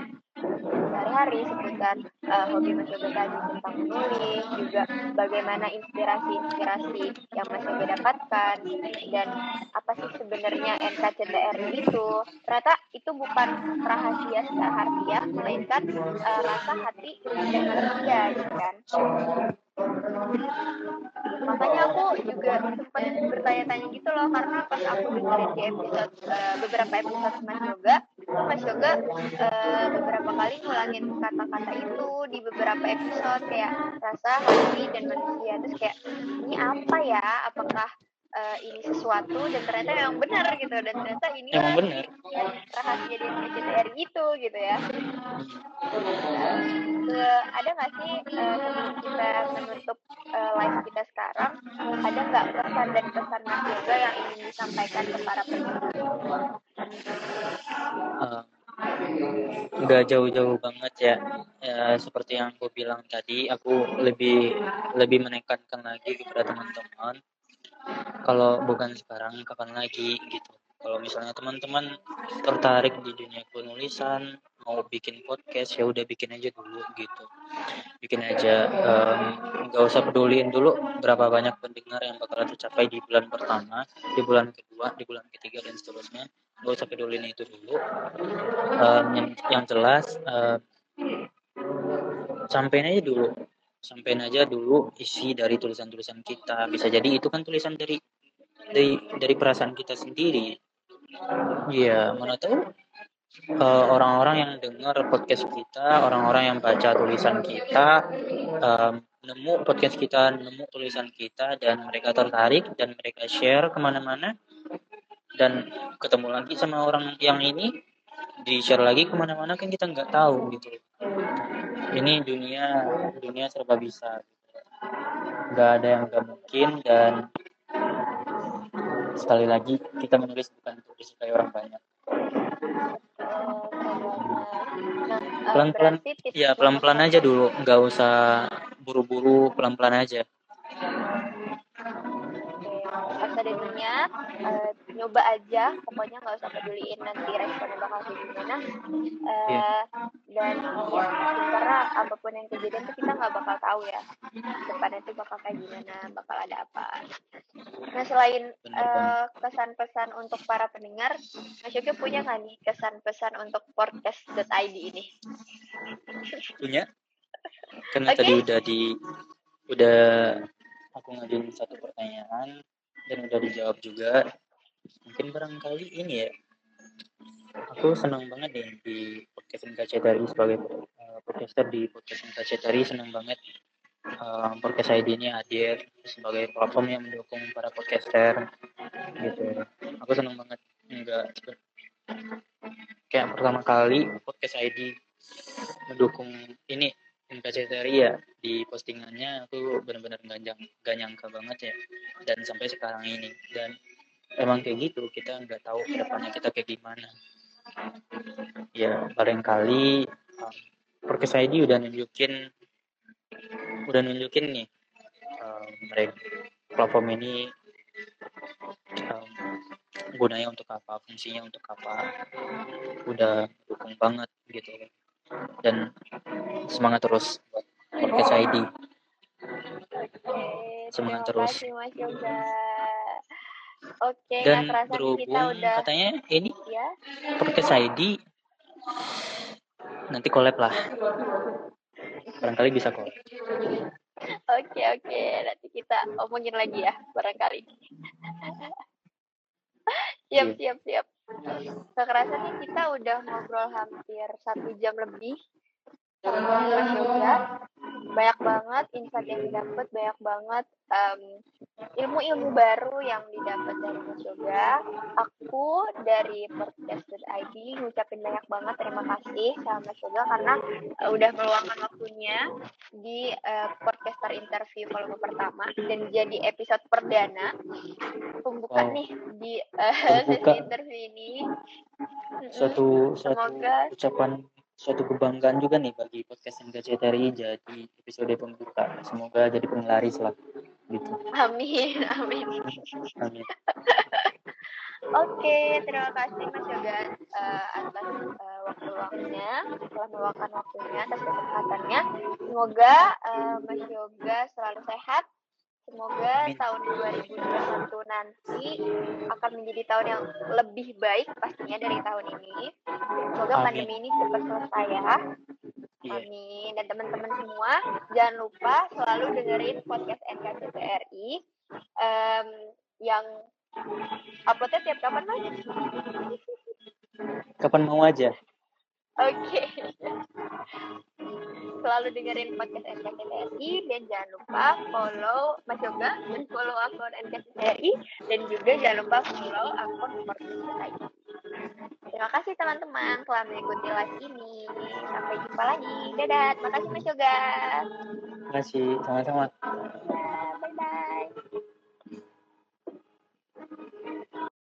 Speaker 2: sehari-hari seputar uh, hobi Mas Yoga tadi tentang menulis juga bagaimana inspirasi-inspirasi yang Mas Yoga dapatkan dan apa sih sebenarnya NKCTR itu. Ternyata itu bukan rahasia secara harfiah melainkan uh, rasa hati dan manusia gitu kan makanya aku juga sempat bertanya-tanya gitu loh karena pas aku dengerin di episode uh, beberapa episode Mas Yoga Mas Yoga uh, beberapa kali ngulangin kata-kata itu di beberapa episode kayak rasa hati dan manusia. Terus kayak ini apa ya? Apakah uh, ini sesuatu dan ternyata memang benar gitu. Dan ternyata ini
Speaker 3: emang benar.
Speaker 2: rahasia di PCTR itu gitu ya. Uh, ada nggak sih uh, sebelum kita menutup uh, live kita sekarang? Ada nggak pesan dan pesan Mas Yoga yang ingin disampaikan ke para penonton
Speaker 3: uh, nggak jauh-jauh banget ya. ya seperti yang aku bilang tadi aku lebih lebih menekankan lagi kepada teman-teman kalau bukan sekarang kapan lagi gitu. Kalau misalnya teman-teman tertarik di dunia penulisan mau bikin podcast ya udah bikin aja dulu gitu. Bikin aja nggak um, usah peduliin dulu berapa banyak pendengar yang bakal tercapai di bulan pertama di bulan kedua di bulan ketiga dan seterusnya. Nggak usah peduliin itu dulu. Um, yang, yang jelas um, sampein aja dulu sampein aja dulu isi dari tulisan-tulisan kita. Bisa jadi itu kan tulisan dari dari dari perasaan kita sendiri. Iya. Mana tahu uh, orang-orang yang dengar podcast kita orang-orang yang baca tulisan kita um, nemu podcast kita nemu tulisan kita dan mereka tertarik dan mereka share ke mana-mana dan ketemu lagi sama orang yang ini di share lagi ke mana-mana kan kita nggak tahu gitu. Ini dunia dunia serba bisa. Nggak ada yang nggak mungkin dan sekali lagi kita menulis bukan untuk disukai orang banyak. Pelan-pelan ya pelan-pelan aja dulu. Nggak usah buru-buru pelan-pelan aja
Speaker 2: dunia uh, nyoba aja. Pokoknya nggak usah peduliin nanti responnya bakal kayak gimana. Uh, yeah. dan ya karena apa pun yang kejadian tuh kita nggak bakal tahu ya depannya tuh bakal kayak gimana bakal ada apa. Nah selain uh, kesan-pesan untuk para pendengar Mas Yogi punya nggak nih kesan-pesan untuk podcast.id ini?
Speaker 3: Punya? Karena okay. tadi udah di udah aku ngajuin satu pertanyaan dan udah dijawab juga. Mungkin barangkali ini ya. Aku senang banget deh di podcast dari sebagai uh, podcaster di podcast dari senang banget uh, podcast ID ini hadir sebagai platform yang mendukung para podcaster gitu. Aku senang banget enggak kayak pertama kali podcast ID mendukung ini NKCTRI ya di postingannya aku benar-benar gak, gak nyangka banget ya. Dan sampai sekarang ini. Dan emang kayak gitu kita nggak tahu ke depannya kita kayak gimana. Ya paling kali um, Perkes ID udah nunjukin udah nunjukin nih um, mereka platform ini um, gunanya untuk apa fungsinya untuk apa udah dukung banget gitu dan semangat terus buat podcast ID semangat terus.
Speaker 2: kasih Mas Yoga. Oke,
Speaker 3: Dan
Speaker 2: nih kita
Speaker 3: berhubung
Speaker 2: udah
Speaker 3: katanya ini
Speaker 2: ya.
Speaker 3: podcast ID nanti collab lah. Barangkali bisa collab.
Speaker 2: Oke oke, nanti kita omongin lagi ya barangkali. [LAUGHS] siap
Speaker 3: Iya.
Speaker 2: siap siap. Nggak kerasa nih kita udah ngobrol hampir satu jam lebih Yoga. Banyak banget insight yang didapat, banyak banget em, ilmu-ilmu baru yang didapat dari Mas Yoga. Aku dari podcast.id ngucapin banyak banget terima kasih sama Mas Yoga karena eh, udah meluangkan waktunya di eh, podcaster interview volume pertama dan jadi episode perdana pembuka
Speaker 3: Wow.
Speaker 2: nih di eh, [LAUGHS] sesi
Speaker 3: Pembuka.
Speaker 2: interview ini.
Speaker 3: Suatu
Speaker 2: Semoga
Speaker 3: ucapan suatu kebanggaan juga nih bagi podcast NKCTRI jadi episode pembuka. Semoga jadi penglaris lah gitu.
Speaker 2: amin amin.
Speaker 3: Amin.
Speaker 2: Oke, terima kasih Mas Yoga eh, atas eh, waktu luangnya, telah meluangkan waktunya atas kesempatannya. Semoga eh, Mas Yoga selalu sehat. Semoga tahun 2021 nanti akan menjadi tahun yang lebih baik pastinya dari tahun ini. Semoga
Speaker 3: Amin.
Speaker 2: pandemi ini cepat selesai ya.
Speaker 3: Iya.
Speaker 2: Amin. Dan teman-teman semua, jangan lupa selalu dengerin podcast NKCTRI em, yang uploadnya tiap kapan, Mas?
Speaker 3: Kapan mau aja.
Speaker 2: Oke. [LAUGHS] Selalu dengerin podcast NKCTRI dan jangan lupa follow Mas Yoga dan follow akun NKCTRI dan juga jangan lupa follow akun Podcast Terima kasih teman-teman telah mengikuti live ini. Sampai jumpa lagi. Dadah. Terima kasih Mas Yoga.
Speaker 3: Terima kasih. Sama-sama.